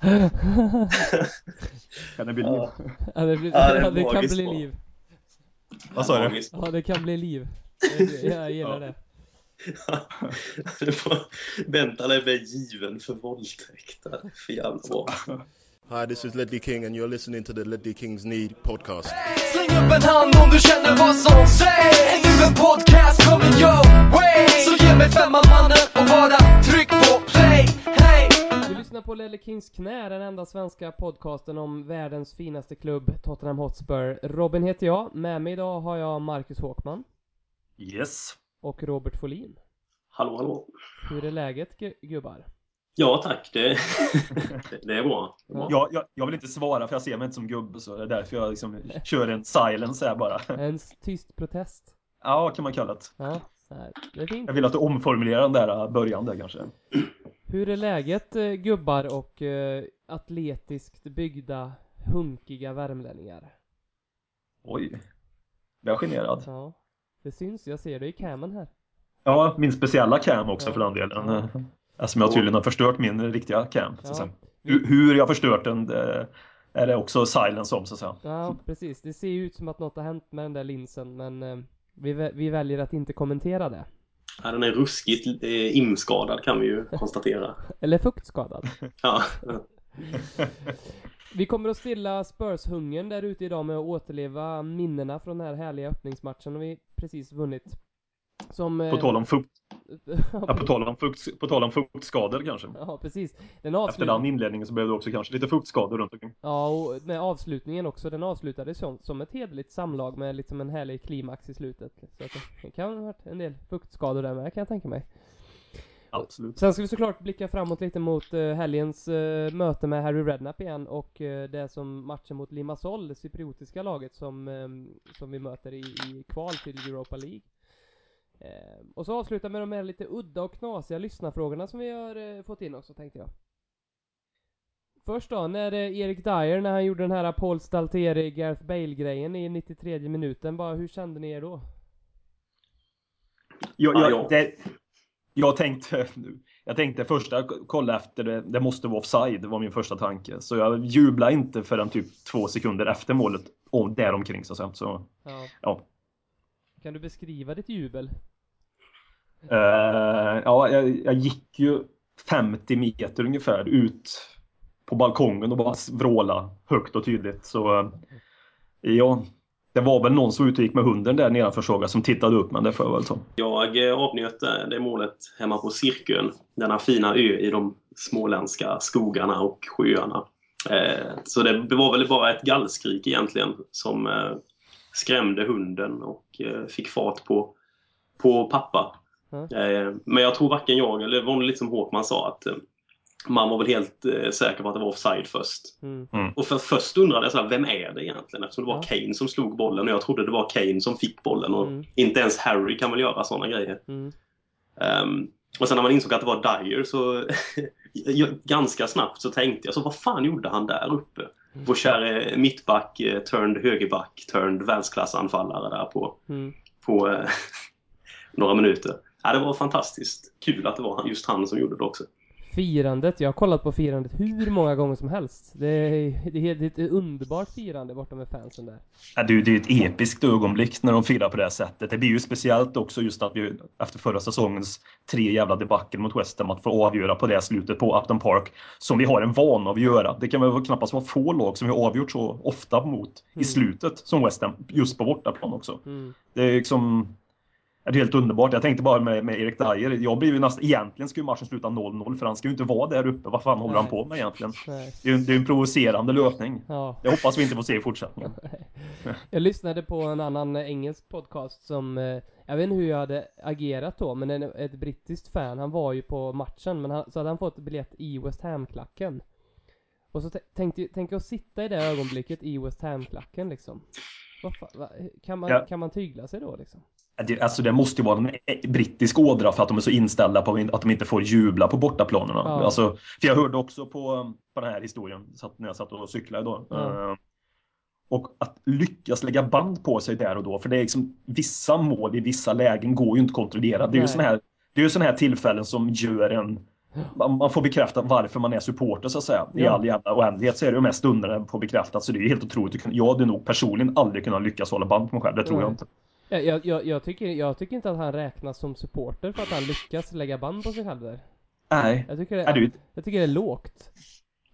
kan det bli liv? Ja, det, blir, Ja, det är ja, det kan bli liv. Vad sa du? Ja, det kan bli liv. Jag gillar Ja. det. Vänta dig bli given för våldtäkt. Är för jävla bra. Hi, this is Ledley King, and you're listening to the Ledley Kings Need podcast. Släng upp en hand om du känner vad som sägs Är nu en podcast coming your way Så ge mig femman mannen och bara tryck på play lyssnar på Lelle Kings knä, den enda svenska podcasten om världens finaste klubb, Tottenham Hotspur. Robin heter jag, med mig idag har jag Marcus Håkman Yes. och Robert Folin. Hallå, hallå. Hur är läget gu- gubbar? Ja, tack. Det, det är bra. Ja. Jag, jag, jag vill inte svara för jag ser mig inte som gubbe så det är därför jag liksom kör en silence här bara. En tyst protest. Ja, kan man kalla det. Ja, nej, det är fint. Jag vill att du omformulerar den där äh, början där kanske. Hur är läget eh, gubbar och eh, atletiskt byggda, hunkiga värmlänningar? Oj. Jag är generad. Ja, det syns. Jag ser det i camen här. Ja, min speciella cam också Ja. för den delen. Ja. Eftersom jag tydligen har förstört min riktiga cam. Så Ja. Vi- Hur, hur jag förstört den det är det också silence om så att säga. Ja, precis. Det ser ju ut som att något har hänt med den där linsen, men vi, vi väljer att inte kommentera det. Ja, den är ruskigt eh, imskadad kan vi ju konstatera. Eller fuktskadad. Ja. Vi kommer att stilla Spurs-hungern där ute idag med att återleva minnena från den här härliga öppningsmatchen och vi precis vunnit. Som... eh, På tal om, fukt, ja, på tal om, fukt, på tal om fuktskador kanske. ja, precis. Den Efter avslut... den inledningen så blev det också kanske lite fuktskador runt omkring. Ja, och med avslutningen också. Den avslutades som, som ett hederligt samlag med liksom en härlig klimax i slutet. Så att det, kan ha varit en del fuktskador där med kan jag tänka mig. Absolut. Sen ska vi såklart blicka framåt lite mot uh, helgens eh, möte med Harry Redknapp igen och eh, det som matchen mot Limassol, det cypriotiska laget som, ehm, som vi möter i, i kval till Europa League. Ehm, och så avsluta med de här lite udda och knasiga lyssnarfrågorna som vi har eh, fått in också tänkte jag. Först då, när eh, Erik Dyer, när han gjorde den här Paul Stalteri, Gareth Bale-grejen i 93 minuten, bara hur kände ni er då? Jag, Ja, jag, ja. det, jag tänkte, jag tänkte första kolla efter det, det måste vara offside, var min första tanke. Så jag jublade inte förrän typ två sekunder efter målet, om däromkring så att säga. Så, Ja. ja. Kan du beskriva ditt jubel? Eh, ja, jag, jag gick ju 50 meter ungefär ut på balkongen och bara vråla högt och tydligt. Så eh, ja, det var väl någon som utgick med hunden där nedanför såg jag som tittade upp, men det får jag väl ta. Jag eh, avnjöt det målet hemma på Cirkön. Denna fina ö i de småländska skogarna och sjöarna. Så det var väl bara ett gallskrik egentligen som skrämde hunden och eh, fick fart på, på pappa. Mm. Eh, Men jag tror varken jag eller det var lite som Håkman sa att eh, man var väl helt eh, säker på att det var offside först. Mm. Och för, först undrade jag så här, vem är det egentligen? Eftersom det var Ja. Kane som slog bollen och jag trodde det var Kane som fick bollen. Och Mm. inte ens Harry kan väl göra sådana grejer. Mm. Ehm, och sen när man insåg att det var Dyer så ganska snabbt så tänkte jag så vad fan gjorde han där uppe? Vår käre mittback, eh, turned högerback, turned världsklassanfallare där på, Mm. på eh, några minuter. Ja, det var fantastiskt kul att det var just han som gjorde det också. Firandet, jag har kollat på firandet hur många gånger som helst. Det är, det är, det är ett underbart firande borta med fansen där. Ja, det, är ju- det är ett episkt ögonblick när de firar på det här sättet. Det blir ju speciellt också just att vi efter förra säsongens tre jävla debacle mot West Ham att få avgöra på det slutet på Upton Park som vi har en vana av att göra. Det kan väl knappast vara få lag som vi har avgjort så ofta mot Mm. i slutet som West Ham, just på bortaplan också. Mm. Det är liksom är helt underbart. Jag tänkte bara med, med Erik Dyer. Jag blir ju nästan, egentligen ska ju matchen sluta 0-0 för han ska ju inte vara där uppe. Vad fan håller han Nej. på med egentligen? Nej. Det är ju det är en provocerande löpning. Ja. Det hoppas vi inte får se i fortsättningen. Jag lyssnade på en annan eh, engelsk podcast som, eh, jag vet inte hur jag hade agerat då, men en, ett brittiskt fan, han var ju på matchen, men han, så hade han fått biljett i West Ham-klacken. Och så tänkte tänk att sitta i det ögonblicket i West Ham-klacken liksom. Vad fan, va, kan, man, Ja. kan man tygla sig då liksom? Det, alltså det måste ju vara en brittisk ådra för att de är så inställda på att de inte får jubla på bortaplanerna. Ja. Alltså, för jag hörde också på, på den här historien när jag satt och cyklade då. Ja. Eh, och att lyckas lägga band på sig där och då, för det är liksom vissa mål i vissa lägen går ju inte att kontrollera. Det är ju Nej. såna här, det är ju såna här tillfällen som gör en man, man får bekräfta varför man är supporter så att säga. I Ja. all jävla oändlighet så är det ju mest stunder på bekräftat. Så det är ju helt otroligt. Jag hade nog personligen aldrig kunnat lyckas hålla band på mig själv. Det tror Nej. jag inte. Jag, jag, jag, jag, tycker, jag tycker inte att han räknas som supporter för att han lyckas lägga band på sig själv där. Nej. Jag tycker det, Är du, jag tycker det är lågt.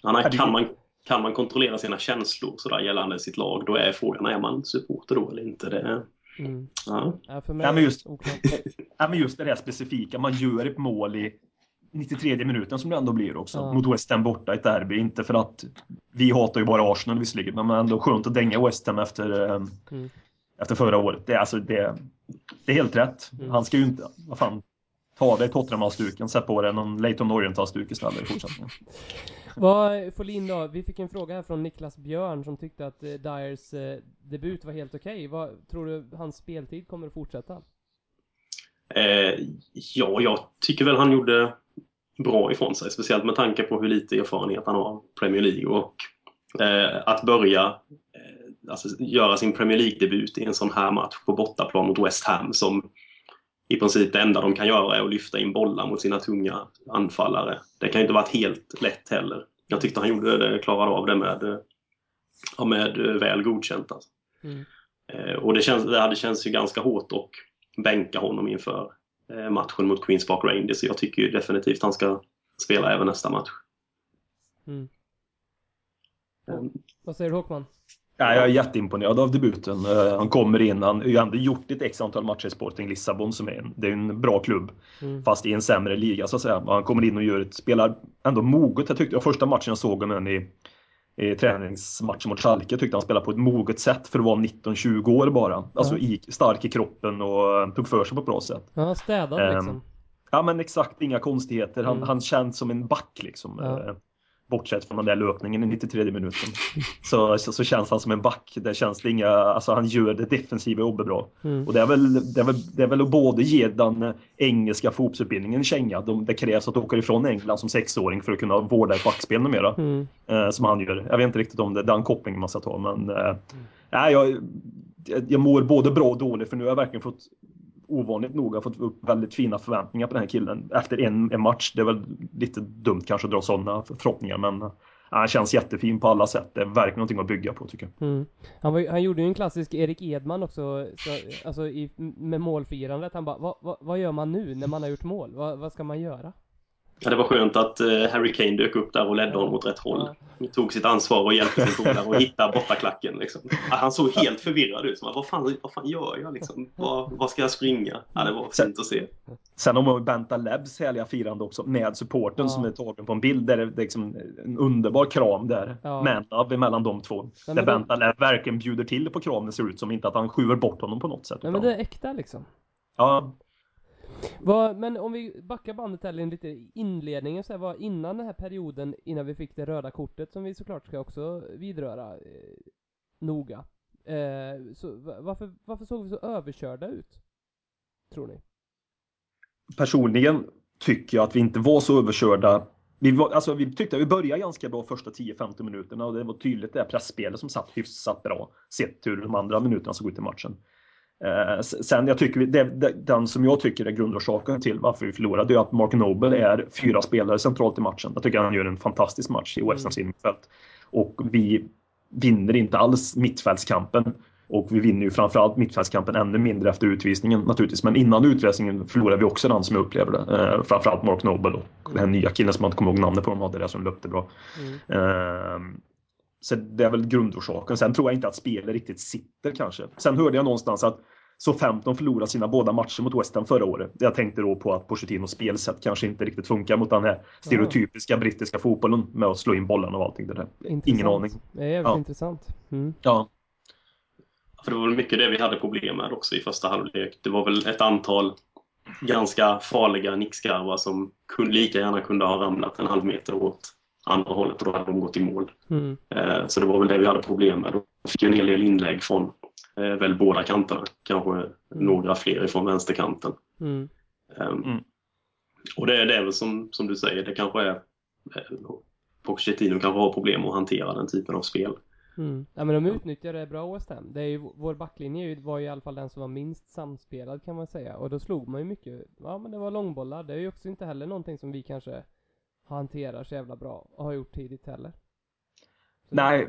Ja, det- kan, man, kan man kontrollera sina känslor sådär gällande sitt lag, då är frågan, är man supporter då eller inte? Det, Mm. ja. Ja, för mig Ja, men just- ja, men just det där specifika. Man gör ett mål i 93 minuten som det ändå blir också. Ja. Mot West Ham borta i ett derby. Inte för att vi hatar ju bara Arsenal visserligen. Men ändå skönt att dänga West Ham efter, eh, Mm. Efter förra året. Det, är alltså, det, det är helt rätt. Mm. Han ska ju inte, vad fan, ta av dig Tottenham-halsduken, sätt på dig någon Leighton Oriental-stuk istället i fortsättningen. Vad, Folin då? Vi fick en fråga här från Niklas Björn som tyckte att eh, Dyers eh, debut var helt okej. Vad Tror du hans speltid kommer att fortsätta? Eh, ja, jag tycker väl han gjorde bra ifrån sig. Speciellt med tanke på hur lite erfarenhet han har av Premier League. Och eh, att börja alltså, göra sin Premier League-debut i en sån här match på bortaplan mot West Ham som i princip det enda de kan göra är att lyfta in bollar mot sina tunga anfallare. Det kan ju inte varit helt lätt heller. Jag tyckte han gjorde det, klarade av det med, med väl godkänt. Alltså. Mm. Eh, Och det, känns, det hade känts ju ganska hårt att bänka honom inför eh, matchen mot Queens Park Rangers. Så jag tycker ju definitivt han ska spela även nästa match. Mm. Eh, Vad säger du Håkman? Ja, jag är jätteimponerad av debuten. Eh, Han kommer in, han har ju ändå gjort ett x antal matcher i Sporting Lissabon som är en, det är en bra klubb. Mm. Fast i en sämre liga så att säga. Han kommer in och gör ett, spelar ändå moget. Jag tyckte, första matchen jag såg honom i, i träningsmatchen mot Schalke, jag tyckte han spelade på ett moget sätt för att vara 19-20 år bara. Alltså i, stark i kroppen och eh, tog för sig på ett bra sätt. Ja, städad Ehm, liksom. Ja men exakt, inga konstigheter. Han, Mm. han känns som en back liksom. Ja. Bortsett från den där löpningen i 93 minuten. Så, så, så känns han som en back. Det känns det inga, alltså han gör det defensiva jobbet bra. Mm. Och det är väl, det är väl, det är väl att både ge den engelska fotbollsutbildningen en känga. De, det krävs att åka ifrån England som sexåring för att kunna vårda ett backspel numera. Mm. Eh, som han gör. Jag vet inte riktigt om det är den kopplingen man ska ta men eh, nej, jag, jag mår både bra och dåligt för nu har jag verkligen fått ovanligt nog har fått upp väldigt fina förväntningar på den här killen efter en, en match. Det är väl lite dumt kanske att dra sådana förhoppningar men äh, han känns jättefin på alla sätt. Det är verkligen någonting att bygga på tycker jag. Mm. Han, var, han gjorde ju en klassisk Erik Edman också, så, alltså i, med målfirandet. Han bara, vad, va, vad gör man nu när man har gjort mål? Va, vad ska man göra? Ja, det var skönt att eh, Harry Kane dök upp där och ledde honom åt rätt håll. Tog sitt ansvar och hjälpte sin polare att hitta bortaklacken. Liksom. Ja, Han såg helt förvirrad ut. Så, vad, fan, vad fan gör jag? Liksom? Vad, vad ska jag springa? Ja, det var fint att se. Sen har man ju Benta Lebs härliga firande också med supporten Ja. som är tagen på en bild. Där det är liksom en underbar kram där. Ja. Man mellan de två. men där då- Benta Leb verkligen bjuder till på kramen ser ut som inte att han skjuter bort honom på något sätt. Nej men det är äkta liksom. Ja, vad, men om vi backar bandet här lite inledningen så här, var innan den här perioden, innan vi fick det röda kortet som vi såklart ska också vidröra eh, noga. Eh, så varför, varför såg vi så överkörda ut? Tror ni? personligen tycker jag att vi inte var så överkörda. Vi, var, alltså, vi tyckte att vi började ganska bra första 10-15 minuterna och det var tydligt det här pressspelet som satt hyfsat bra sett hur de andra minuterna såg ut i matchen. Eh, sen jag tycker det, det, den som jag tycker är grundorsaken till varför vi förlorade är att Mark Noble är fyra spelare centralt i matchen. Jag tycker han gör en fantastisk match i West Hams innermittfält. Och vi vinner inte alls mittfältskampen. Och vi vinner ju framförallt mittfältskampen ännu mindre efter utvisningen naturligtvis. Men innan utvisningen förlorade vi också den som jag upplever det. Eh, framförallt Mark Noble och den nya killen som man inte kommer ihåg namnet på de hade det som löpte bra. Mm. Ehm, så det är väl grundorsaken. Sen tror jag inte att spelet riktigt sitter kanske. Sen hörde jag någonstans att Southampton förlorade sina båda matcher mot West Ham förra året. Jag tänkte då på att Pochettinos spelsätt kanske inte riktigt funkar mot den här stereotypiska brittiska fotbollen med att slå in bollarna och allting det där. Ingen Intressant. aning. Det är jävligt Ja. intressant. Mm. Ja, För det var väl mycket det vi hade problem med också i första halvlek. Det var väl ett antal ganska farliga nickskarvar som lika gärna kunde ha ramlat en halv meter åt andra hållet och då hade de gått i mål. Mm. Eh, Så det var väl det vi hade problem med. Vi fick ju en hel del inlägg från eh, väl båda kanterna. Kanske några fler ifrån vänsterkanten. Mm. Ehm, Mm. Och det, är- det är väl som, som du säger, det kanske är eh, Pochettino kanske har problem att hantera den typen av spel. Mm. Ja men de utnyttjar det bra West Ham. Det är ju, vår backlinje var ju i alla fall den som var minst samspelad kan man säga. Och då slog man ju mycket, ja men det var långbollar. Det är ju också inte heller någonting som vi kanske hanterar så jävla bra och har gjort tidigt heller. Nej,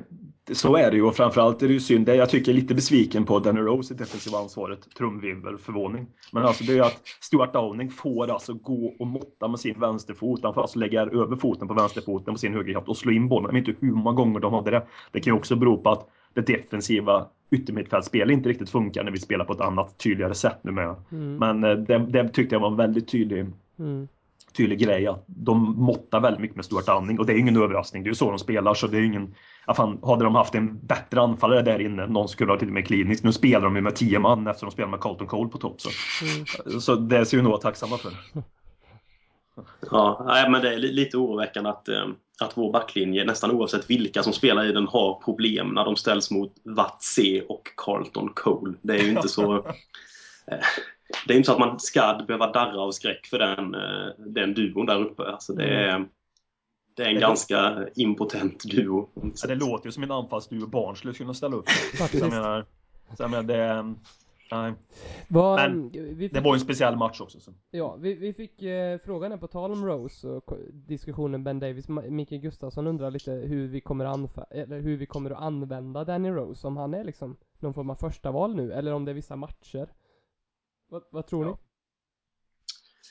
så är det ju och framförallt är det ju synd. Det jag tycker är lite besviken på Danny Rose i defensiva ansvaret, trumvirvel, förvåning. Men alltså det är ju att Stuart Downing får alltså gå och måtta med sin vänsterfot. Han får alltså lägga över foten på vänsterfoten på sin högerkraft och slå in bollen. Jag vet inte hur många gånger de hade det. Det kan ju också bero på att det defensiva yttermittfältsspelet inte riktigt funkar när vi spelar på ett annat tydligare sätt nu med. Mm. Men eh, det, det tyckte jag var en väldigt tydlig Mm. Tydlig grej att de måttar väldigt mycket med Stuart Downing och det är ingen överraskning. Det är ju så de spelar så det är ingen... Ja, fan, hade de haft en bättre anfallare där inne, någon skulle ha till och med kliniskt. Nu spelar de ju med 10 man eftersom de spelar med Carlton Cole på topp. Så, Mm. så det ser vi nog vara tacksamma för. Ja, nej, men det är li- lite oroväckande att, eh, att vår backlinje, nästan oavsett vilka som spelar i den, har problem när de ställs mot Watse och Carlton Cole. Det är ju inte så... Det är inte så att man ska behöva darra av skräck för den, eh, den duon där uppe. Alltså det, är, det är en Det- ganska impotent duo. Så det låter ju som en anfallsduo barn skulle kunna ställa upp. Så Faktiskt. jag menar, så jag menar det, nej, Vad, Men vi fick, det var ju en speciell match också. Så. Ja, vi, vi fick eh, frågan här på tal om Rose och diskussionen Ben Davis. Mikael Gustafsson undrar lite hur vi kommer att anfa- eller hur vi kommer att använda Danny Rose. Om han är liksom någon form av första val nu eller om det är vissa matcher. Vad, vad tror ni?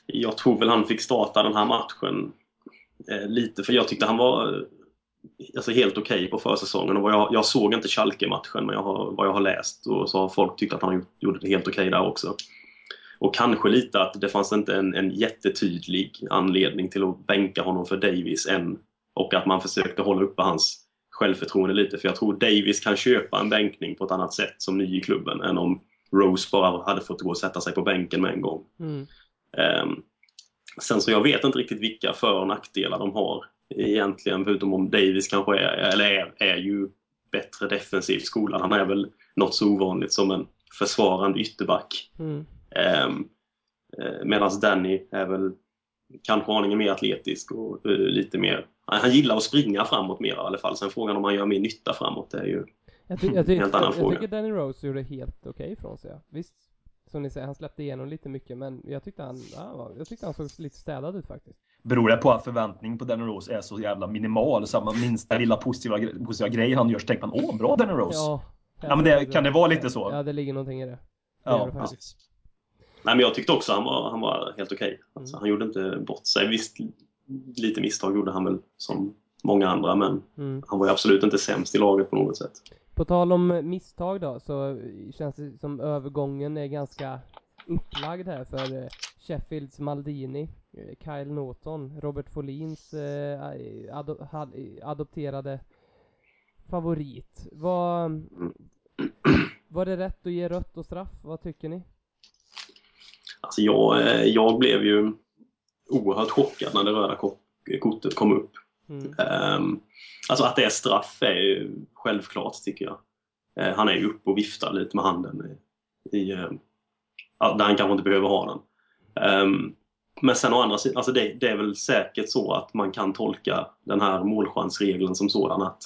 Jag tror väl han fick starta den här matchen eh, lite, för jag tyckte han var eh, alltså helt okej på försäsongen. Och vad jag, jag såg inte Schalke-matchen, men jag har, vad jag har läst och så har folk tyckt att han gjorde det helt okej där också. Och kanske lite att det fanns inte en, en jättetydlig anledning till att bänka honom för Davis än. Och att man försökte hålla uppe hans självförtroende lite. För jag tror Davis kan köpa en bänkning på ett annat sätt som ny i klubben än om Rose bara hade fått gå och sätta sig på bänken med en gång. Mm. Ehm, sen så jag vet inte riktigt vilka för och nackdelar de har egentligen, förutom om Davis kanske är, eller är, är ju bättre defensivt skolad. Han är väl något så ovanligt som en försvarande ytterback. Mm. Ehm, eh, Medan Danny är väl kanske aningen mer atletisk och eh, lite mer... Han han gillar att springa framåt mer i alla fall. Sen frågan om han gör mer nytta framåt, det är ju... Jag, ty- jag, ty- Helt annan jag, jag tycker Danny Rose gjorde helt okej ifrån sig. ja. Visst, som ni säger, han släppte igenom lite mycket men jag tyckte han, ja, jag tyckte han såg lite städad ut faktiskt. Beror det på att förväntningen på Danny Rose är så jävla minimal? Man minsta lilla positiva, positiva grej han gör så tänker man åh, bra Danny Rose. Ja, Ja, men det- kan det vara lite så? Ja, det ligger någonting i det. Ja, det gör det precis. Nej, men jag tyckte också han var, han var helt okej. Alltså, Mm. Han gjorde inte bort sig. Visst, lite misstag gjorde han väl som många andra, men Mm. han var ju absolut inte sämst i laget på något sätt. På tal om eh, misstag då, så eh, känns det som övergången är ganska upplagd här för eh, Sheffields Maldini, Kyle Norton, Robert Folins eh, ado adopterade favorit. Var, var det rätt att ge rött och straff? Vad tycker ni? Alltså jag, jag blev ju oerhört chockad när det röda kortet kom upp. Mm. Ehm, alltså att det är straff är ju självklart tycker jag. Eh, han är ju uppe och viftar lite med handen i, i ja, där han kanske inte behöver ha den. Ehm, men sen å andra sidan, alltså det, det är väl säkert så att man kan tolka den här målchansregeln som sådan att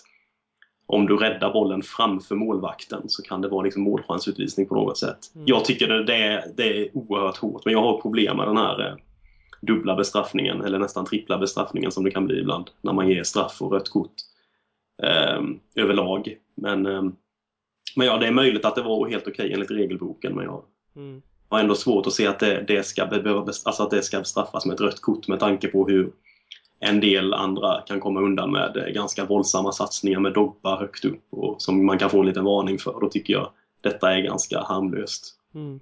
om du räddar bollen framför målvakten så kan det vara liksom målchansutvisning på något sätt. Mm. Jag tycker det, det, är, det är oerhört hårt, men jag har problem med den här eh, dubbla bestraffningen, eller nästan trippla bestraffningen som det kan bli ibland när man ger straff och rött kort eh, överlag. Men, eh, men ja, det är möjligt att det var helt okej enligt regelboken, men jag Mm. har ändå svårt att se att det, det, ska, behöva, alltså att det ska straffas med ett rött kort med tanke på hur en del andra kan komma undan med eh, ganska våldsamma satsningar med dobbar högt upp och som man kan få en liten varning för. Då tycker jag detta är ganska harmlöst. Mm.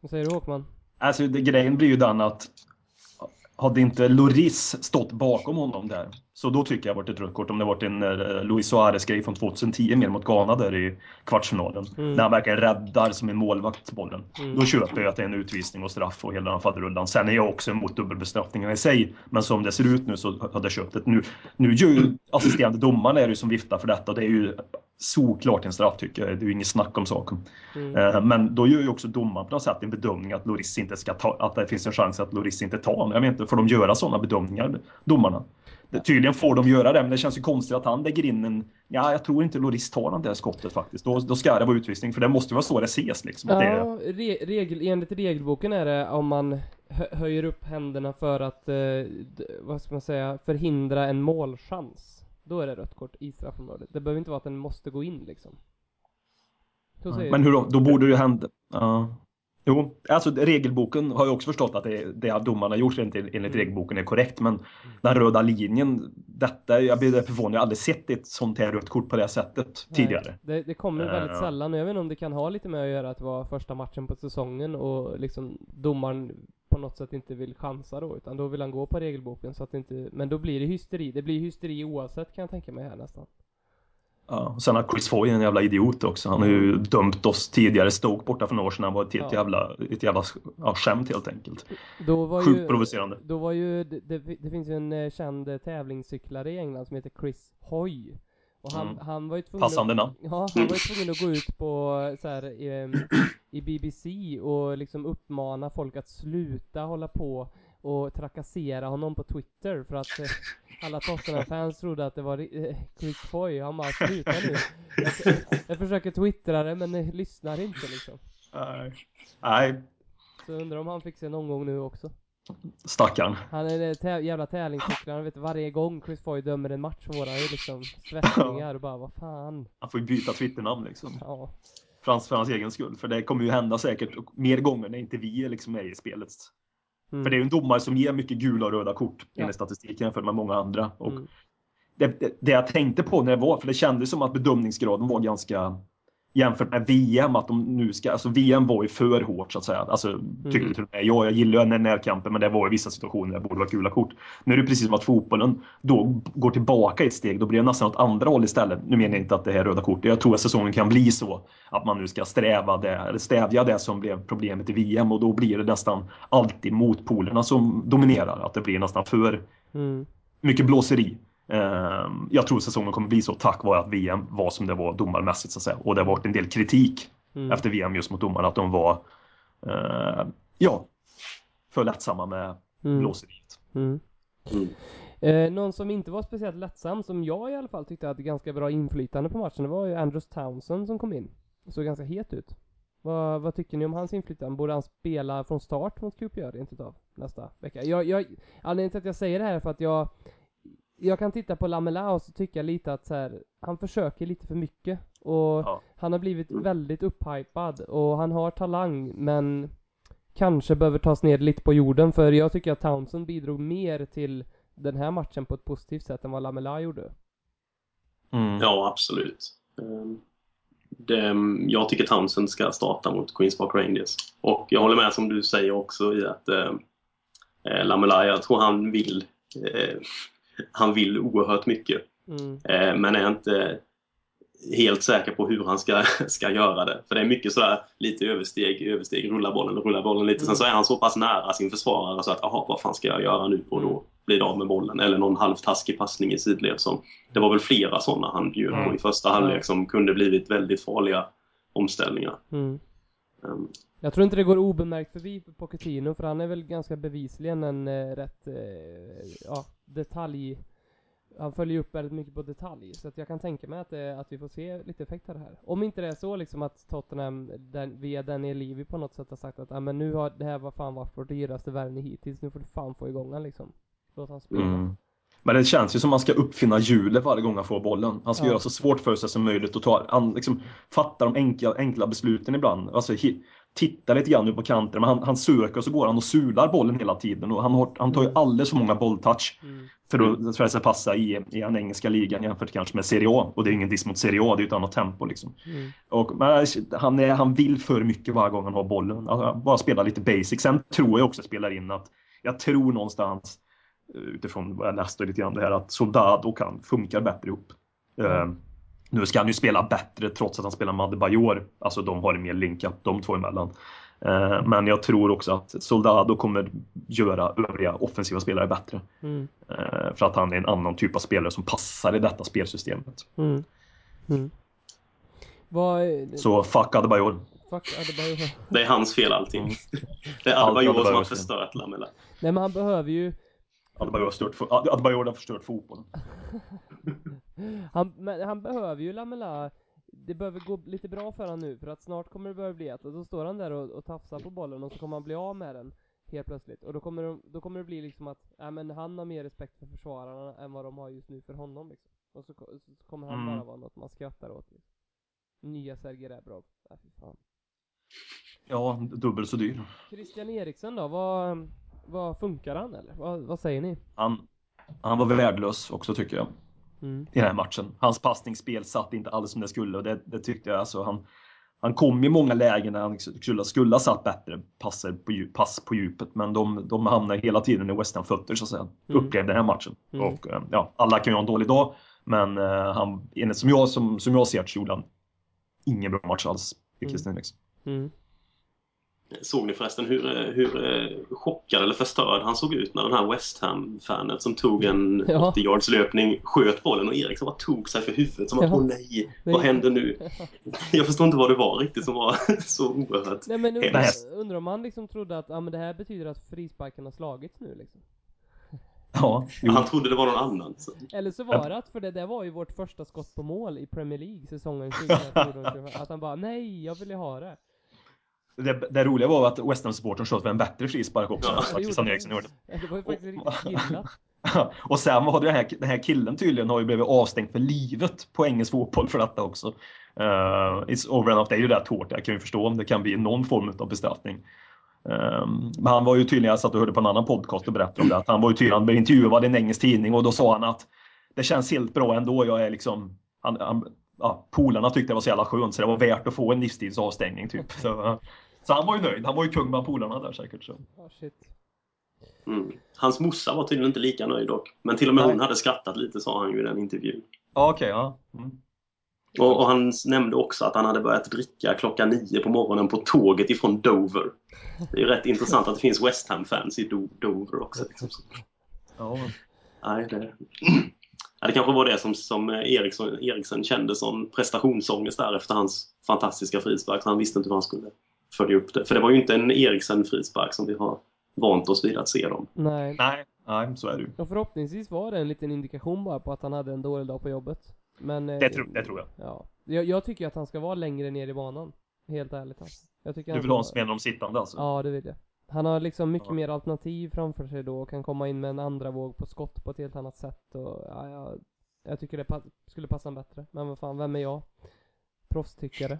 Vad säger du Håkman? Alltså det, grejen blir ju den att hade inte Loris stått bakom honom där så då tycker jag varit ett rött kort om det varit en uh, Luis Suarez-grej från 2010 mer mot Ghana där i kvartsfinalen. Mm. När han verkligen räddar som en målvakt bollen. Mm. Då köper jag att det är en utvisning och straff och hela den faderullan. Sen är jag också emot dubbelbestraffningarna i sig. Men som det ser ut nu så hade jag köpt det. Nu, nu ju assisterande domaren är det som viftar för detta. Det är ju såklart en straff tycker jag. Det är ju inget snack om saken. Mm. Eh, Men då gör ju också domaren på något sätt en bedömning att Loris inte ska ta, att det finns en chans att Loris inte tar. Jag vet inte, får de göra sådana bedömningar, domarna? Det, tydligen får de göra det, men det känns ju konstigt att han lägger in en... Ja, jag tror inte Loris tar det där skottet faktiskt. Då, då ska det vara utvisning, för det måste vara så det ses liksom. Att det Ja, re regel, enligt regelboken är det om man hö- höjer upp händerna för att, eh, vad ska man säga, förhindra en målchans. Då är det rött kort i straffområdet. Det behöver inte vara att den måste gå in liksom. Men hur då? Då borde det ju hända. Ja. Jo, alltså regelboken har jag också förstått att det, det domarna gjort enligt, enligt Mm. regelboken är korrekt. Men den röda linjen, detta, jag blir förvånad. Jag har aldrig sett ett sånt här rött kort på det sättet Nej, tidigare. Det, det kommer väldigt Eh, sällan och jag vet inte om det kan ha lite med att göra att det var första matchen på säsongen och liksom domaren på något sätt inte vill chansa då utan då vill han gå på regelboken så att inte, men då blir det hysteri. Det blir hysteri oavsett kan jag tänka mig här nästan. Ja, och sen har Chris Foy en jävla idiot också. Han har ju dömt oss tidigare. Stoke borta för några år sedan. Han var ett Ja. jävla, ett jävla ja, skämt helt enkelt. Då var Sjukt ju, provocerande. Då var ju, det, det, finns ju en eh, känd eh, tävlingscyklare i England som heter Chris Hoy. Och han, Mm. han var ju tvungen Passande att, namn. Ja, han var ju tvungen att gå ut på eh, så här, ehm, i BBC och liksom uppmana folk att sluta hålla på och trakassera honom på Twitter för att eh, alla Tottenham-fans trodde att det var eh, Chris Foy. Han bara sluta nu. Jag, jag försöker twittra det men det lyssnar inte liksom. Nej. Nej, Så undrar om han fick se någon gång nu också. stackarn. Han är en tä- jävla tävlingscyklare, vet varje gång Chris Foy dömer en match får han ju liksom svettningar och bara vad fan. Han får ju byta Twitternamn liksom. Ja. För hans, för hans egen skull. För det kommer ju hända säkert mer gånger när inte vi är liksom med i spelet. Mm. För det är ju en domare som ger mycket gula och röda kort Ja. enligt statistiken jämfört med många andra. Och Mm. det, det, det jag tänkte på när det var, för det kändes som att bedömningsgraden var ganska jämfört med VM, att de nu ska, alltså VM var ju för hårt så att säga. Alltså, tyckte Mm. till och jag, jag gillar ju när närkampen, men det var i vissa situationer där det borde vara gula kort. Nu är det precis som att fotbollen då går tillbaka ett steg, då blir det nästan åt andra håll istället. Nu menar jag inte att det här är röda kortet, jag tror att säsongen kan bli så att man nu ska sträva det, eller stävja det som blev problemet i VM och då blir det nästan alltid motpolerna som dominerar, att det blir nästan för Mm. mycket blåseri. Ehm, Jag tror säsongen kommer bli så tack vare att VM var som det var domarmässigt så att säga. Och det har varit en del kritik Mm. efter VM just mot domarna att de var eh, ja, för lättsamma med Mm. blåseriet. Mm. Mm. Eh, någon som inte var speciellt lättsam, som jag i alla fall tyckte hade ganska bra inflytande på matchen, det var ju Andrews Townsend som kom in. Såg ganska het ut. Vad, vad tycker ni om hans inflytande? Borde han spela från start mot QPR rent utav nästa vecka? Jag, jag, anledningen till att jag säger det här är för att jag jag kan titta på Lamela och så tycker jag lite att så här, han försöker lite för mycket. Och Ja. han har blivit Mm. väldigt upphypad och han har talang men kanske behöver tas ner lite på jorden för jag tycker att Townsend bidrog mer till den här matchen på ett positivt sätt än vad Lamela gjorde. Mm. Ja, absolut. Ehm, Det, jag tycker Townsend ska starta mot Queens Park Rangers. Och jag håller med som du säger också i att eh, eh, Lamela, jag tror han vill eh, han vill oerhört mycket. Mm. Eh, men är inte helt säker på hur han ska, ska göra det. För det är mycket sådär lite översteg, översteg, rulla bollen, rulla bollen lite. Sen så är han så pass nära sin försvarare så att jaha, vad fan ska jag göra nu? Och då blir det av med bollen. Eller någon halvtaskig passning i sidled. Som, det var väl flera sådana han bjöd på Ja. i första halvlek som kunde blivit väldigt farliga omställningar. Mm. Ehm, Jag tror inte det går obemärkt förbi för Pochettino för han är väl ganska bevisligen en eh, rätt, eh, ja, detalj han följer upp väldigt mycket på detalj, så att jag kan tänka mig att, det, att vi får se lite effekt av det här. Om inte det är så liksom att Tottenham, den, via Daniel Levy på något sätt har sagt att ah, men nu har det här var fan varit vår dyraste värvning hittills, nu får du fan få igång han liksom. Låt han spela. Mm. Men det känns ju som man ska uppfinna hjulet varje gång han får bollen. Han ska Ja. göra så svårt för sig som möjligt och ta, han, liksom, fatta de enkla, enkla besluten ibland. Alltså, hi, titta lite grann ut på kanten, men han, han söker och så går han och sular bollen hela tiden. Och han, har, han tar ju alldeles för många bolltouch Mm. för att för att passa i, i den engelska ligan jämfört kanske med Serie A. Och det är ingen diss mot Serie A, det är ju ett annat tempo liksom. Mm. Och, men han, är, han vill för mycket varje gång han har bollen. Alltså, bara spela lite basic. Sen tror jag också spelar in att jag tror någonstans eh, utifrån vad jag läste lite grann det här att Soldado kan funkar bättre ihop. Eh, nu ska han ju spela bättre trots att han spelar med Adebayor. Alltså de har det mer linkat de två emellan. Eh, men jag tror också att Soldado kommer göra övriga offensiva spelare bättre. Mm. Eh, för att han är en annan typ av spelare som passar i detta spelsystemet. Mm. Mm. Vad, Så fuck Adebayor. fuck Adebayor. det är hans fel allting. Mm. Det är Allt Adebayor som har förstört Lamela. Nej men han behöver ju Adebayor har, stört, fo- Adebayor har förstört fotbollen. Han, men han behöver ju Lamela Det behöver gå lite bra för han nu för att snart kommer det börja bli att och då står han där och, och tafsar på bollen och så kommer han bli av med den helt plötsligt. Och då kommer, de, då kommer det bli liksom att, ja men han har mer respekt för försvararna än vad de har just nu för honom liksom. Och så, så kommer han Mm. bara vara något man skrattar åt. Liksom. Nya Sergej Rebrov. Äh, fy fan. Ja, dubbelt så dyr. Christian Eriksen då, vad, vad funkar han eller? Vad, vad säger ni? Han, han var värdelös också tycker jag. Mm. i den här matchen. Hans passningsspel satt inte alls som det skulle och det, det tyckte jag. Alltså, han, han kom i många lägen när han skulle, skulle ha satt bättre passer på, pass på djupet, men de, de hamnar hela tiden i West Ham fötter så att säga. Mm. Upplevde den här matchen. Mm. Och eh, ja, alla kan ju ha en dålig dag, men eh, han, enligt som jag, som, som jag ser det så gjorde han ingen bra match alls i Eriksen. Mm. Såg ni förresten hur, eh, hur eh, chockad eller förstörd han såg ut när den här West Ham-fanet som tog en Ja. 80 yards löpning sköt bollen och Eriksson bara tog sig för huvudet som att Ja. åh nej, vad händer nu? Jag förstår inte vad det var riktigt som var så oerhört. Nej men undrar, undrar om han liksom trodde att, ja men det här betyder att frisparken har slagits nu liksom. Ja, jo. Han trodde det var någon annan. Så. Eller så var det att, för det där var ju vårt första skott på mål i Premier League säsongen 2014 Att han bara, nej jag vill ju ha det. Det, det roliga var att West Ham-supportern sköt för en bättre frispark också. Ja, än det vad Christian gjorde Eriksen gjorde. Det var ju faktiskt riktigt gillat. och sen var det den här, den här killen tydligen har ju blivit avstängd för livet på engelsk fotboll för detta också. Uh, it's over and off. Det är ju rätt hårt. Jag kan ju förstå om det kan bli någon form av bestraffning. Um, men han var ju tydligen, jag satt och hörde på en annan podcast och berättade om det, att han var ju tydligen, han blev intervjuad i en engelsk tidning och då sa han att det känns helt bra ändå. Jag är liksom, han, han, ja, polarna tyckte det var så jävla skönt så det var värt att få en livstidsavstängning typ. Så, så han var ju nöjd. Han var ju kung bland polarna där säkert. Så. Oh, shit. Mm. Hans morsa var tydligen inte lika nöjd dock. Men till och med Nej. hon hade skrattat lite sa han ju i den intervjun. Ja, okej. ja. Mm. Och, och han nämnde också att han hade börjat dricka klockan nio på morgonen på tåget ifrån Dover. Det är ju rätt intressant att det finns West Ham-fans i Do- Dover också. Liksom. Ja. Nej, det... Ja, det kanske var det som, som Eriksson, Eriksen kände som prestationsångest där efter hans fantastiska frispark. Så han visste inte hur han skulle följa upp det. För det var ju inte en Eriksen-frispark som vi har vant oss vid att se dem. Nej. Nej, nej, så är det ju. Och förhoppningsvis var det en liten indikation bara på att han hade en dålig dag på jobbet. Men... eh, Det, tror- det tror jag. Ja. Jag, jag tycker att han ska vara längre ner i banan. Helt ärligt alltså. Jag tycker Du han vill ha en som de sittande alltså? Ja, det vill jag. Han har liksom mycket Ja. mer alternativ framför sig då och kan komma in med en andra våg på skott på ett helt annat sätt och ja, jag, jag tycker det pa skulle passa honom bättre. Men vad fan, vem är jag? Proffstyckare.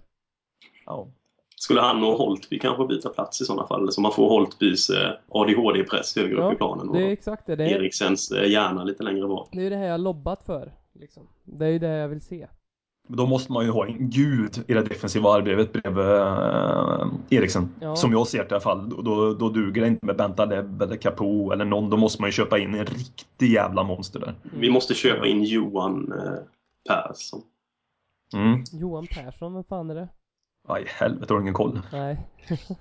Ja. Skulle han och Holtby kanske byta plats i sådana fall? Så man får Holtbys eh, ADHD-press högre upp i planen och det är exakt det. Det är, Eriksens eh, hjärna lite längre bak. det är det här jag lobbat för. Liksom. Det är ju det jag vill se. Men då måste man ju ha en gud i det defensiva arbetet bredvid uh, Eriksen. Ja. Som jag ser det i alla fall. Då, då, då duger det inte med Bentaleb eller Capo eller någon. Då måste man ju köpa in en riktig jävla monster där. Vi måste köpa in Johan eh, Persson. Mm. Johan Persson, vem fan är det? Aj, helvete, har du ingen koll. Nej.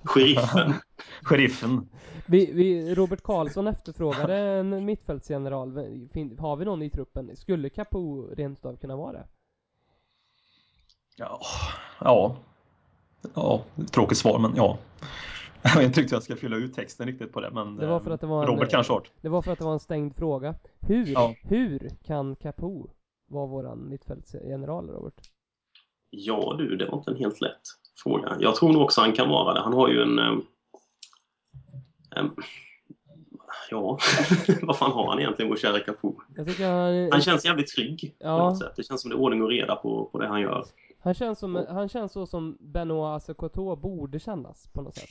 Sheriffen. Sheriffen. Vi, vi, Robert Karlsson efterfrågade en mittfältsgeneral. Fin- Har vi någon i truppen? Skulle Capo rent av kunna vara det? Ja. Ja. Ja, tråkigt svar men ja. Jag tyckte jag ska fylla ut texten riktigt på det men Det var för att det var en- Robert kanske har det. Det var för att det var en stängd fråga. Hur, Ja. hur kan Capo vara våran mittfältsgeneral, Robert? Ja du, det var inte en helt lätt fråga. Jag tror nog också han kan vara det. Han har ju en... eh, en ja, vad fan har han egentligen, vår kära Capo? Jag han, känns jävligt trygg Ja. på något sätt. Det känns som det är ordning och reda på, på det han gör. han, känns som, han känns så som Benoit Assekoto borde kännas på något sätt.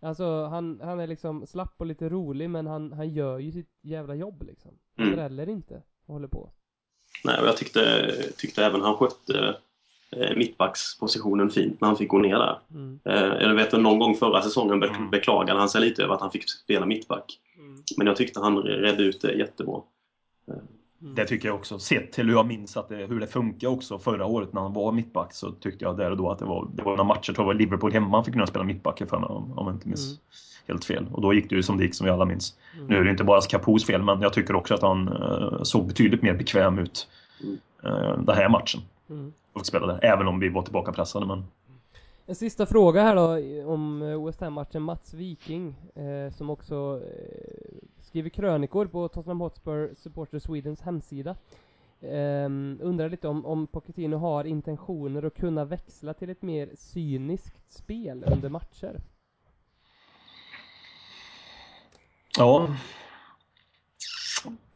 Alltså han, han är liksom slapp och lite rolig men han, han gör ju sitt jävla jobb liksom. Han Mm. dräller inte och håller på. Nej, och jag tyckte, tyckte även han skötte mittbackspositionen fint när han fick gå ner där. Mm. Eh, jag vet att någon gång förra säsongen Mm. beklagade han sig lite över att han fick spela mittback. Men jag tyckte han redde ut det jättebra. Mm. Det tycker jag också. Sett till hur jag minns att det, hur det funkar också förra året när han var mittback så tyckte jag där och då att det var, det var några matcher, tror jag var Liverpool hemma han fick kunna spela mittback för mig om, om jag inte minns Mm. helt fel. Och då gick det ju som det gick som vi alla minns. Mm. Nu är det inte bara Capos fel men jag tycker också att han eh, såg betydligt mer bekväm ut Mm. eh, den här matchen. Mm. Och spelade, även om vi var tillbaka pressade men En sista fråga här då om eh, West Ham-matchen. Mats Viking, eh, som också eh, skriver krönikor på Tottenham Hotspur Supporter Swedens hemsida. Ehm, undrar lite om, om Pochettino har intentioner att kunna växla till ett mer cyniskt spel under matcher. Ja.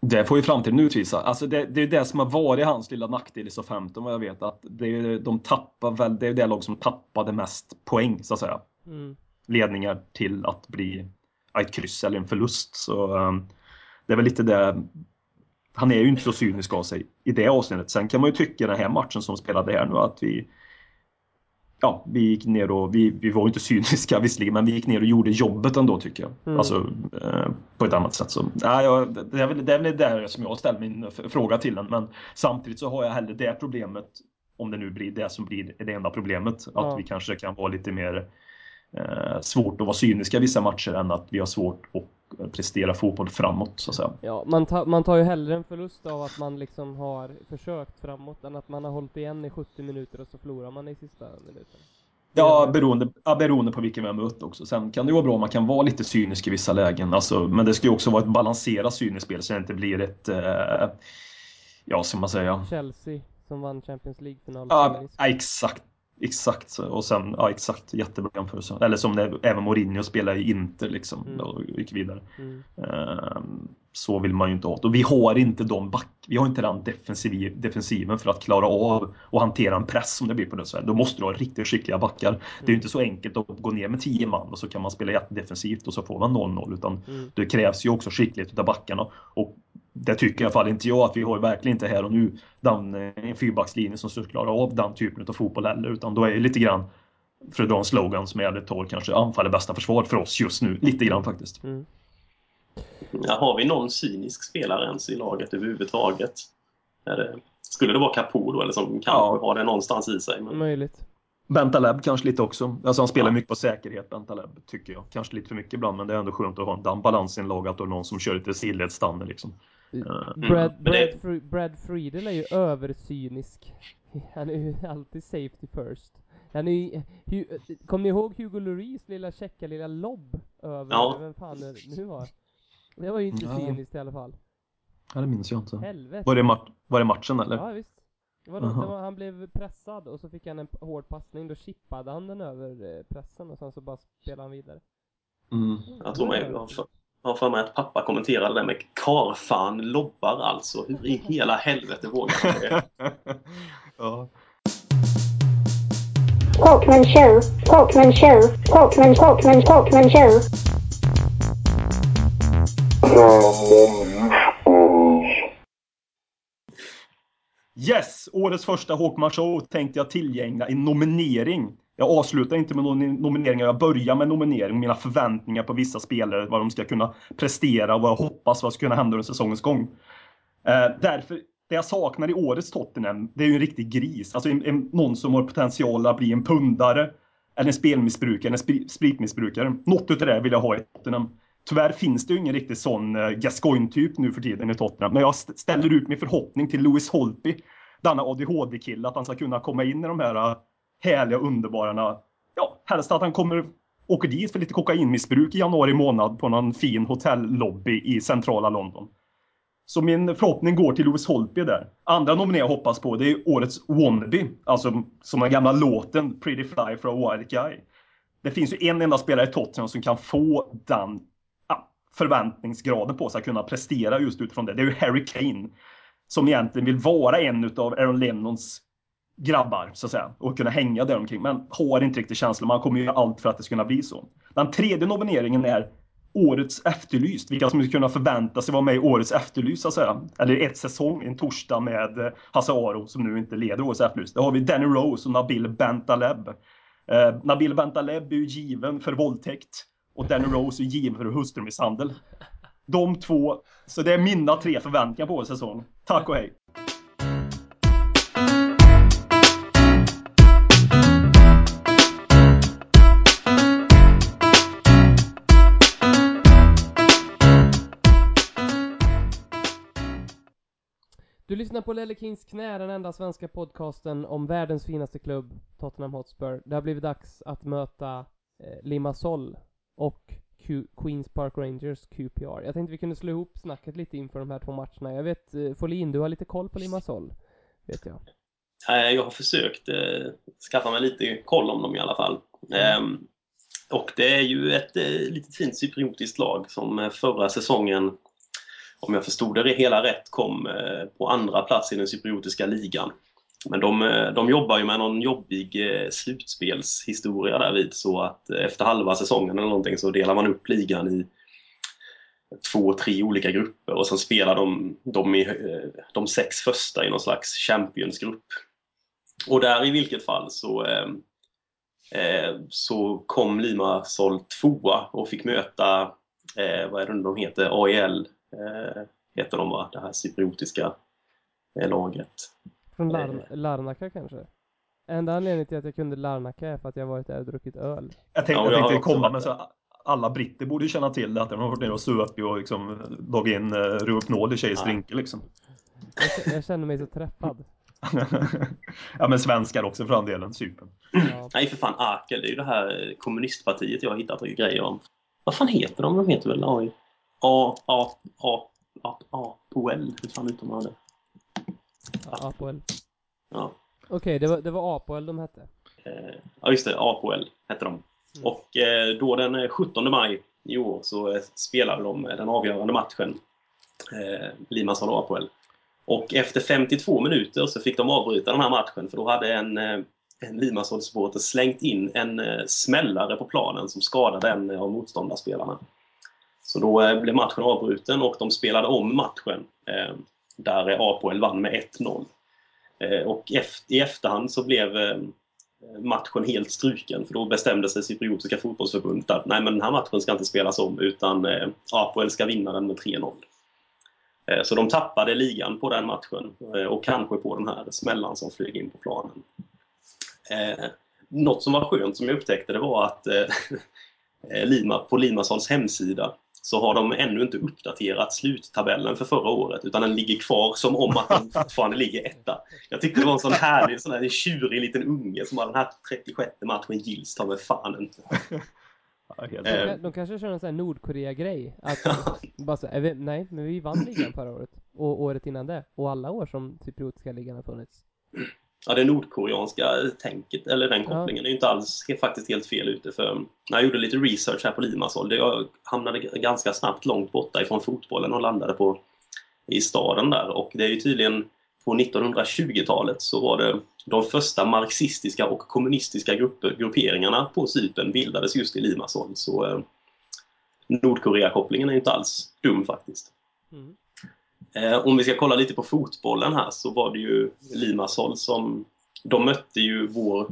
Det får ju framtiden utvisa. Alltså det, det är det som har varit hans lilla nackdel i SO15 vad jag vet. Att det är, de tappar väl, det är det lag som tappade mest poäng så att säga. Mm. Ledningar till att bli ett kryss eller en förlust. Så um, det är väl lite det. Han är ju inte så cynisk av sig i det avseendet. Sen kan man ju tycka den här matchen som spelade här nu att vi ja, vi gick ner och vi, vi var inte cyniska visserligen, men vi gick ner och gjorde jobbet ändå tycker jag. Mm. Alltså eh, på ett annat sätt. Så, nej, jag, det, är väl, det är väl där som jag ställer min fråga till den. Men samtidigt så har jag hellre det problemet, om det nu blir det som blir det enda problemet, Ja. att vi kanske kan vara lite mer eh, svårt att vara cyniska vissa matcher än att vi har svårt att prestera fotboll framåt så att säga. Ja, man, ta, man tar ju hellre en förlust av att man liksom har försökt framåt än att man har hållit igen i 70 minuter och så förlorar man i sista minuten. Ja, beroende, ja, beroende på vilken vi har mött också. Sen kan det ju vara bra om man kan vara lite cynisk i vissa lägen. Alltså, men det ska ju också vara ett balanserat cyniskt spel så det inte blir ett... Eh, ja, ska man säga? Chelsea som vann Champions League-final. Ja, cyniskt. ja, exakt. Exakt. så. Och sen, ja exakt. Jättebra jämförelse. Eller som när även Mourinho spelade i Inter liksom. Mm. Och gick vidare. Mm. Ehm, så vill man ju inte ha det. Och vi har inte de back, vi har inte den defensiv, defensiven för att klara av och hantera en press som det blir på det sättet. Då måste du ha riktigt skickliga backar. Det är ju inte så enkelt att gå ner med 10 man och så kan man spela jättedefensivt och så får man 0-0 utan Mm. det krävs ju också skicklighet av backarna. Och det tycker i alla fall inte jag att vi har verkligen inte här och nu den, eh, en fyrbackslinje som skulle klara av den typen av fotboll heller. Utan då är det lite grann, för att dra en slogan som är ärligt tal, kanske anfall är bästa försvar för oss just nu. Lite grann faktiskt. Mm. Ja, har vi någon cynisk spelare ens i laget överhuvudtaget? Är det, skulle det vara Capo då, eller som kanske Ja. har det någonstans i sig? Men, Möjligt. Bentaleb kanske lite också. Alltså han spelar Ja. mycket på säkerhet, Bentaleb, tycker jag. Kanske lite för mycket ibland, men det är ändå skönt att ha den balansen i laget och någon som kör lite sidledsstander liksom. Eh, Brad, men det- Brad, Fri- Brad Friedel är ju övercynisk. Han är ju alltid safety first. Han är ju, Hu- Kommer ni ihåg Hugo Lloris lilla checka lilla lobb över, Ja. vem fan det nu var? Det var ju inte Ja. cyniskt i alla fall. Ja, det minns jag inte. Helvete. Var det, var det matchen eller? Ja visst. Det var då, han blev pressad och så fick han en hård passning, då chippade han den över eh, pressen och sen så bara spelade han vidare. Mm. jag tror mig, jag har för, jag har för mig att pappa kommenterade det med karfan lobbar alltså. Hur i hela helvete vågar han det? ja. Talkman show, Talkman show, Talkman, Talkman, Talkman show. Yes! Årets första Håkman Show tänkte jag tillgängliga en nominering. Jag avslutar inte med någon nomineringar, jag börjar med nominering. Mina förväntningar på vissa spelare, vad de ska kunna prestera och vad jag hoppas vad ska kunna hända under säsongens gång. Eh, därför, det jag saknar i årets Tottenham, det är ju en riktig gris. Alltså en, en, någon som har potential att bli en pundare, eller en spelmissbrukare, en spri, spritmissbrukare. Något utav det vill jag ha i Tottenham. Tyvärr finns det ju ingen riktigt sån eh, Gascoigne-typ nu för tiden i Tottenham. Men jag ställer ut min förhoppning till Louis Holtby, denna ADHD-kille, att han ska kunna komma in i de här eh, härliga, underbara... Ja, helst att han kommer åker dit för lite kokainmissbruk i januari månad på någon fin hotellobby i centrala London. Så min förhoppning går till Louis Holtby där. Andra nominerade jag hoppas på det är årets Wannabe. Alltså som den gamla låten Pretty Fly for a Wild Guy. Det finns ju en enda spelare i Tottenham som kan få den ja, förväntningsgraden på sig att kunna prestera just utifrån det. Det är ju Harry Kane. Som egentligen vill vara en utav Aaron Lennons grabbar så att säga och kunna hänga där omkring men har inte riktigt känslan. Man kommer ju göra allt för att det ska kunna bli så. Den tredje nomineringen är Årets Efterlyst. Vilka som skulle kunna förvänta sig vara med i Årets Efterlyst så att säga. Eller ett säsong, en torsdag med Hasse Aro som nu inte leder Årets Efterlyst. Där har vi Danny Rose och Nabil Bentaleb. Eh, Nabil Bentaleb är ju given för våldtäkt och Danny Rose är given för hustrumisshandel. De två, så det är mina tre förväntningar på årets säsong. Tack och hej! Du lyssnar på Lelle Kings knä, den enda svenska podcasten om världens finaste klubb, Tottenham Hotspur. Det har blivit dags att möta eh, Limassol och Q- Queens Park Rangers, QPR. Jag tänkte vi kunde slå ihop snacket lite inför de här två matcherna. Jag vet, eh, Folin, du har lite koll på Limassol, vet jag. Eh, Jag har försökt eh, skaffa mig lite koll om dem i alla fall. Eh, och det är ju ett eh, litet fint cypriotiskt lag som eh, förra säsongen, om jag förstod det hela rätt, kom eh, på andra plats i den cypriotiska ligan. Men de, eh, de jobbar ju med någon jobbig eh, slutspelshistoria därvid så att efter halva säsongen eller någonting så delar man upp ligan i två, tre olika grupper och sen spelar de, de, i, de sex första i någon slags Champions-grupp. Och där i vilket fall så, eh, så kom Limassol tvåa och fick möta, eh, vad är det de heter, AEL heter de va, det här cypriotiska eh, laget. Från Lar- Larnaca kanske? Enda anledningen till att jag kunde Larnaca är för att jag varit där och druckit öl. Jag tänkte, Ja, jag tänkte komma med så alla britter borde känna till det, att de har varit nere och supit och liksom dragit in uh, Rohypnol i tjejers drinkar liksom. Jag, jag känner mig så träffad. ja men svenskar också för den delen, Cypern. Ja. Nej för fan, Akel, det är ju det här kommunistpartiet jag har hittat grejer om. Vad fan heter de? De heter väl AI? A, A, A, A, A, Poel? Hur fan uttalar man det? Apoel. Ja. Okej, det, var, det var Apoel de hette. Eh, ja, just det. APL hette de. Och eh, då den eh, 17 maj i år så eh, spelade de eh, den avgörande matchen. Eh, Limassol och APL. Och efter 52 minuter så fick de avbryta den här matchen för då hade en, eh, en Limassol-supporter slängt in en eh, smällare på planen som skadade en eh, av motståndarspelarna. Så då eh, blev matchen avbruten och de spelade om matchen. Eh, där Apoel vann med 1-0. Eh, och i efterhand så blev matchen helt struken för då bestämde sig Cypriotiska fotbollsförbundet att nej men den här matchen ska inte spelas om utan Apoel ska vinna den med 3-0. Så de tappade ligan på den matchen och kanske på den här smällan som flög in på planen. Något som var skönt som jag upptäckte det var att Lima, på Limassons hemsida så har de ännu inte uppdaterat sluttabellen för förra året utan den ligger kvar som om att den fortfarande ligger etta. Jag tyckte det var en sån härlig, sån här tjurig liten unge som har den här 36 matchen gills ta med fan inte. Ja, helt De, Eh. ka- de kanske kör en sån här Nordkorea-grej. Att bara så, vi, nej, men vi vann ligan förra året. Och året innan det. Och alla år som cypriotiska ligan har funnits. Ja, det nordkoreanska tänket, eller den Ja. kopplingen, är ju inte alls är faktiskt helt fel ute. För när jag gjorde lite research här på Limassol, det jag hamnade ganska snabbt långt borta ifrån fotbollen och landade på i staden där. Och det är ju tydligen på 1920-talet så var det de första marxistiska och kommunistiska grupper, grupperingarna på Cypern bildades just i Limassol. Så eh, Nordkorea-kopplingen är inte alls dum faktiskt. Mm. Eh, om vi ska kolla lite på fotbollen här så var det ju Limassol som... De mötte ju vår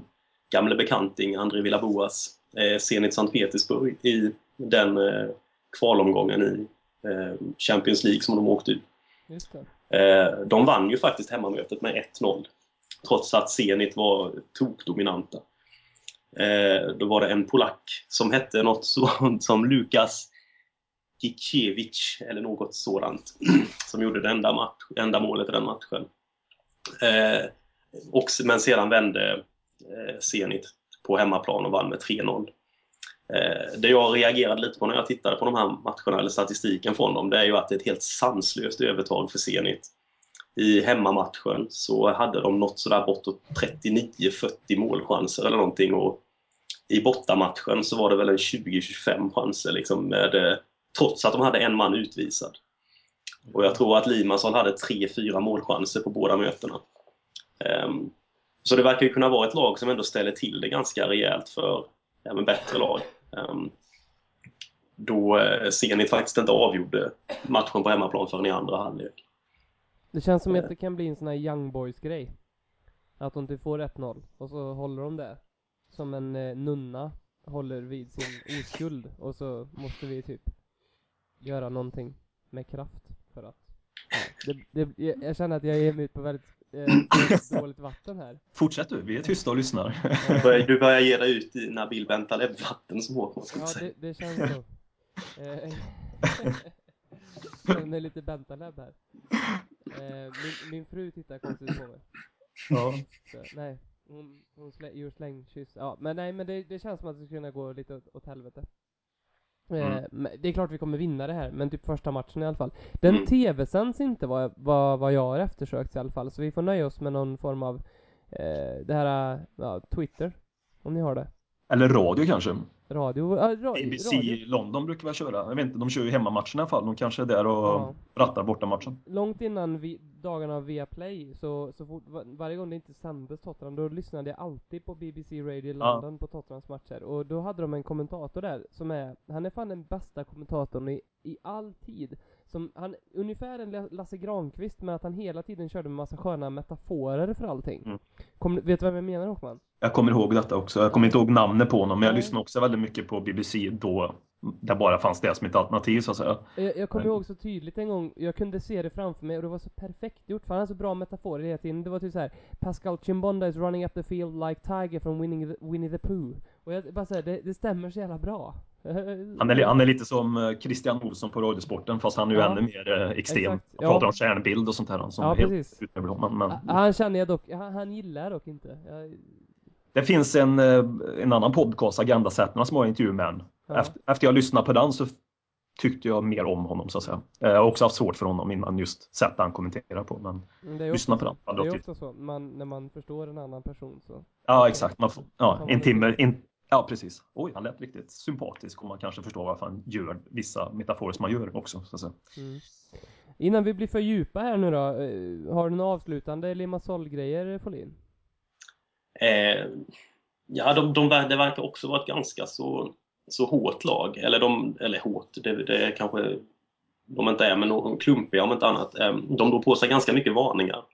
gamle bekanting André Villaboas, eh, Zenit Sankt Petersburg, i den eh, kvalomgången i Champions League som de åkte ut. De vann ju faktiskt hemmamötet med 1-0. Trots att Zenit var tokdominanta. Då var det en polack som hette något sånt som Lukas Gikiewicz eller något sådant som gjorde det enda, match, enda målet i den matchen. Eh, och, men sedan vände eh, Zenit på hemmaplan och vann med 3-0. Eh, det jag reagerade lite på när jag tittade på de här matcherna, eller statistiken från dem, det är ju att det är ett helt sanslöst övertag för Zenit. I hemmamatchen så hade de nått sådär bortåt 39-40 målchanser eller någonting och i bortamatchen så var det väl en 20-25 chanser liksom med, eh, trots att de hade en man utvisad. Och jag tror att Limassol hade 3-4 målchanser på båda mötena. Ehm, så det verkar ju kunna vara ett lag som ändå ställer till det ganska rejält för även bättre lag. Um, då eh, Zenit faktiskt inte avgjorde matchen på hemmaplan förrän i andra halvlek. Det känns som att det kan bli en sån här young boys grej. Att de typ får 1-0 och så håller de det. Som en eh, nunna håller vid sin oskuld och så måste vi typ göra någonting med kraft för att ja, det, det, jag, jag känner att jag ger mig ut på väldigt eh, dåligt vatten här. Fortsätt du, vi är tysta och lyssnar. Du börjar, du börjar ge dig ut i Nabil Bentaleb vatten som åker man ska Ja, säga. det, det känns så. Eh, Känner mig lite Bentaleb här. Eh, min, min fru tittar konstigt på mig. ja. Så, nej, hon, hon slä, gör slängkyss. Ja, men nej, men det, det känns som att det skulle kunna gå lite åt, åt helvete. Eh, Mm. det är klart vi kommer vinna det här, men typ första matchen i alla fall. Den Mm. tv-sänds inte vad, vad, vad jag har eftersökt i alla fall, så vi får nöja oss med någon form av eh, det här, ja, Twitter. Om ni har det. Eller radio kanske. Radio, ja, ra, ABC radio. London brukar väl köra. Jag vet inte, de kör ju hemmamatcherna i alla fall. De kanske är där och Ja. rattar bortamatchen. Långt innan vi, dagarna via Play, så, så fort, va- varje gång det inte sändes Tottenham, då lyssnade jag alltid på BBC Radio Ja. London på Tottenhams matcher. Och då hade de en kommentator där, som är, han är fan den bästa kommentatorn i, i all tid. Som, han, ungefär en La- Lasse Granqvist, men att han hela tiden körde med massa sköna metaforer för allting. Mm. Kom, vet du vad jag menar Håkman? Jag kommer ihåg detta också. Jag kommer inte ihåg namnet på honom, men jag lyssnade också väldigt mycket på BBC då det bara fanns det som ett alternativ så att säga. Jag, jag kommer ihåg så tydligt en gång, jag kunde se det framför mig och det var så perfekt gjort, för han hade så bra metaforer hela tiden. Det var typ så här: Pascal Chimbonda is running up the field like Tiger from winning the, Winnie the Pooh. Och jag bara säger det, det stämmer så jävla bra. Han är, han är lite som eh, Christian Olsson på Radiosporten fast han är ju Ja. ännu mer eh, extrem. Han ja. pratar om stjärnbild och sånt här. Som Ja, helt precis. dem. Men, men Han känner jag dock, han, han gillar dock inte. Jag, det finns en, eh, en annan podcast, Agendasättarna, som har en intervju med honom. Ja. Efter, efter jag lyssnade på den så tyckte jag mer om honom så att säga. Jag har också haft svårt för honom innan just sättet han kommenterar på. Men Mm, Lyssna på den. Det är ofta så, man, när man förstår en annan person så. ja, exakt. Man får, ja, en timme. In, ja, precis. Oj, han lät riktigt sympatisk och man kanske förstår varför han gör vissa metaforer som han gör också. Så att säga. Mm. Innan vi blir för djupa här nu då, eh, har du några avslutande Limassol-grejer Folin? Eh, ja, de, de, det verkar också vara ett ganska så, så hårt lag. Eller, de, eller hårt, det, det är kanske de inte är, men de klumpiga om inte annat. Eh, de drog på sig ganska mycket varningar.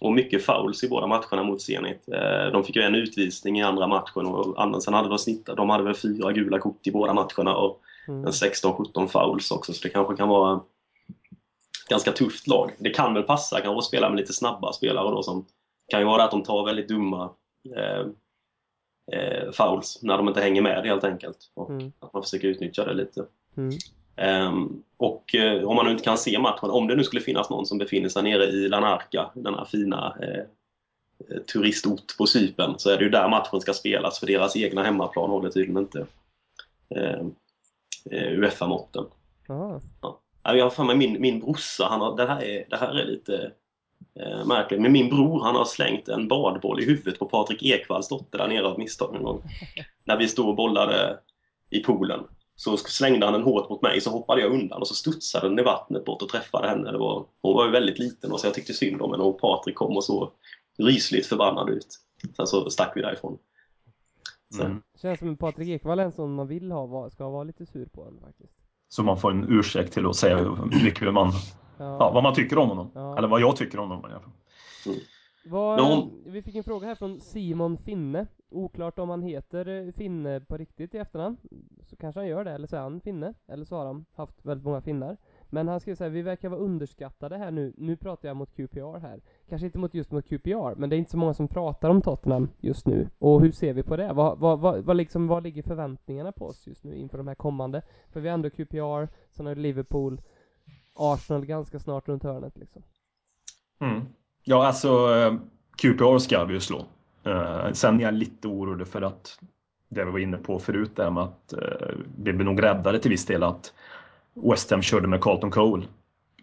Och mycket fouls i båda matcherna mot Zenit. Eh, de fick ju en utvisning i andra matchen och sen hade de snittat. De hade väl fyra gula kort i båda matcherna och Mm. en 16-17 fouls också, så det kanske kan vara ganska tufft lag. Det kan väl passa kanske att spela med lite snabba spelare då som kan ju vara att de tar väldigt dumma eh, eh, fouls när de inte hänger med helt enkelt. Och Mm. att man försöker utnyttja det lite. Mm. Ehm, och eh, om man nu inte kan se matchen, om det nu skulle finnas någon som befinner sig nere i Lanarka, denna fina eh, eh, turistort på Cypern, så är det ju där matchen ska spelas för deras egna hemmaplan håller tydligen inte eh, eh, Uefa-måtten. Ja, Jag har för mig min, min brorsa, han har, det, här är, det här är lite eh, märkligt, men min bror han har slängt en badboll i huvudet på Patrik Ekvalls dotter där nere av misstag en gång. När vi stod och bollade i poolen. Så slängde han den hårt mot mig, så hoppade jag undan och så studsade den i vattnet bort och träffade henne. Det var, hon var ju väldigt liten och så jag tyckte synd om henne och Patrik kom och så rysligt förbannad ut. Sen så stack vi därifrån. Så, Mm. Känns som Patrik Ekwall är en sån man vill ha, ska vara lite sur på en faktiskt. Så man får en ursäkt till att säga hur mycket man, Ja. ja, vad man tycker om honom. Ja. Eller vad jag tycker om honom i alla fall. Vad, De- Vi fick en fråga här från Simon Finne. Oklart om han heter eh, Finne på riktigt i efternamn. Så kanske han gör det, eller så är han Finne. Eller så har han haft väldigt många finnar. Men han skrev säga vi verkar vara underskattade här nu. Nu pratar jag mot QPR här. Kanske inte mot just mot QPR, men det är inte så många som pratar om Tottenham just nu. Och hur ser vi på det? Vad, vad, vad, vad, liksom, vad ligger förväntningarna på oss just nu inför de här kommande? För vi har ändå QPR, sen har vi Liverpool, Arsenal ganska snart runt hörnet liksom. Mm. Ja, alltså eh, QPR ska vi ju slå. Eh, Sen är jag lite orolig för att det vi var inne på förut där med att eh, vi blir nog räddade till viss del att West Ham körde med Carlton Cole.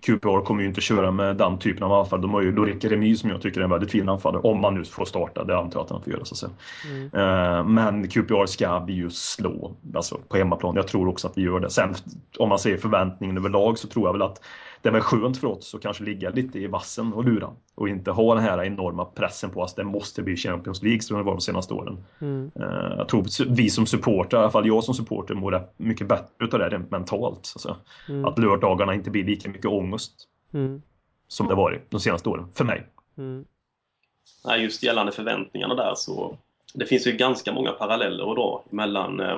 QPR kommer ju inte köra med den typen av anfall. De har ju Lorica Remy som jag tycker är en väldigt fin anfallare. Om man nu får starta, det antar jag att han får göra. Så att. Mm. Eh, Men QPR ska vi ju slå alltså på hemmaplan. Jag tror också att vi gör det. Sen om man ser förväntningen överlag så tror jag väl att det är väl skönt för oss att kanske ligga lite i vassen och lura och inte ha den här enorma pressen på oss. Det måste bli Champions League som det var de senaste åren. Mm. Eh, Jag tror vi som supporter, i alla fall jag som supporter, mår mycket bättre utav det rent mentalt. Så att, säga. Mm. att lördagarna inte blir lika mycket ångest Mm. som det varit de senaste åren, för mig. Mm. Nej, just gällande förväntningarna där så det finns ju ganska många paralleller att dra mellan eh,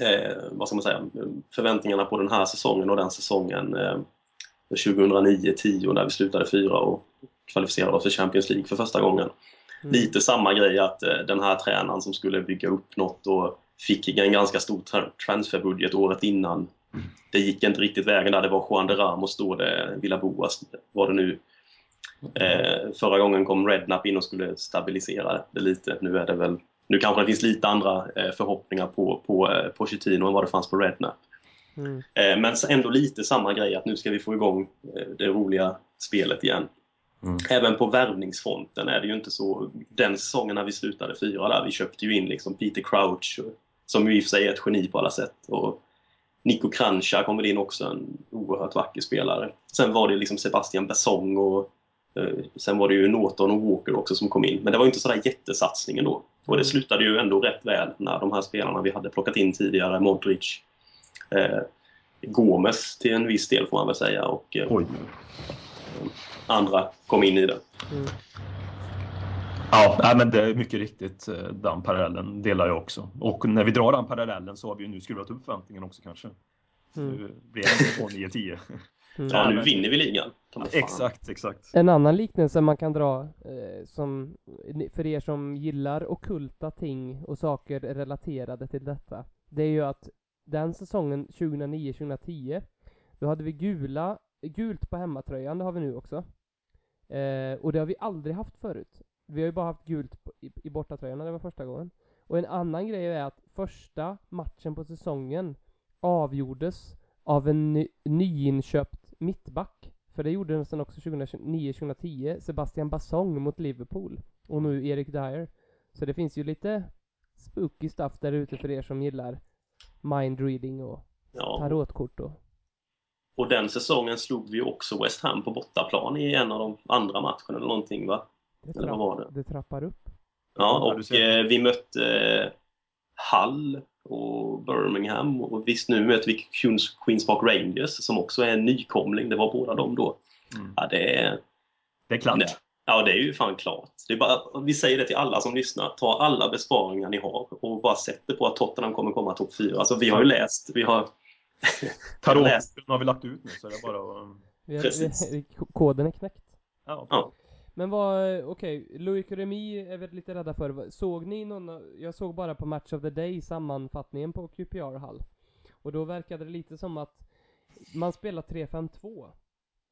eh, vad ska man säga, förväntningarna på den här säsongen och den säsongen eh, 2009-10 när vi slutade fyra och kvalificerade oss för Champions League för första gången. Mm. Lite samma grej att eh, den här tränaren som skulle bygga upp något och fick en ganska stor tra- transferbudget året innan. Det gick inte riktigt vägen där. Det var Juan de Ramos då, det Villa Boas var det nu. Eh, förra gången kom Redknapp in och skulle stabilisera det lite. Nu är det väl nu kanske det finns lite andra eh, förhoppningar på, på eh, Pochettino än vad det fanns på Redknapp. Mm. Eh, men ändå lite samma grej att nu ska vi få igång eh, det roliga spelet igen. Mm. Även på värvningsfronten är det ju inte så. Den säsongen när vi slutade fyra där, vi köpte ju in liksom Peter Crouch, som ju i och för sig är ett geni på alla sätt. Och Nico Kranjca kommer in också, en oerhört vacker spelare. Sen var det liksom Sebastian Besson och eh, sen var det ju Norton och Walker också som kom in. Men det var ju inte sådär jättesatsningen då. Och det slutade ju ändå rätt väl när de här spelarna vi hade plockat in tidigare, Modric, eh, Gomes till en viss del får man väl säga och eh, Oj. andra kom in i det. Mm. Ja, men det är mycket riktigt eh, den parallellen delar jag också. Och när vi drar den parallellen så har vi ju nu skruvat upp förväntningen också kanske. Mm. Nu blir det på 9-10. Mm. Ja, nu vinner vi ligan. Exakt, exakt. En annan liknelse man kan dra, eh, som, för er som gillar ockulta ting och saker relaterade till detta, det är ju att den säsongen 2009-2010, då hade vi gula, gult på hemmatröjan, det har vi nu också. Eh, och det har vi aldrig haft förut. Vi har ju bara haft gult på, i, i bortatröjorna, det var första gången. Och en annan grej är att första matchen på säsongen avgjordes av en ny, nyinköpt mittback. För det gjorde den sen också 2009-2010. Sebastian Bassong mot Liverpool. Och nu Erik Dyer. Så det finns ju lite spooky stuff där ute för er som gillar mindreading och Ja. tarotkort och... Och den säsongen slog vi också West Ham på bortaplan i en av de andra matcherna eller någonting va? Det, Eller vad var det? det trappar upp. Ja, och eh, vi mötte eh, Hull och Birmingham och visst nu möter vi Queens, Queens Park Rangers som också är en nykomling. Det var båda de då. Mm. Ja, det är... Det är klart. Ja, det är ju fan klart. Det är bara, vi säger det till alla som lyssnar. Ta alla besparingar ni har och bara sätt det på att Tottenham kommer komma topp 4. Alltså, vi har ju läst. Vi har... Tarotkorten har vi lagt ut nu så det är bara att... Vi har, Precis. vi, koden är knäckt. Ja. Ja. Men vad, okej, Louis Remy är vi lite rädda för. Såg ni någon, jag såg bara på Match of the Day sammanfattningen på QPR Hall. Och då verkade det lite som att man spelar 3-5-2.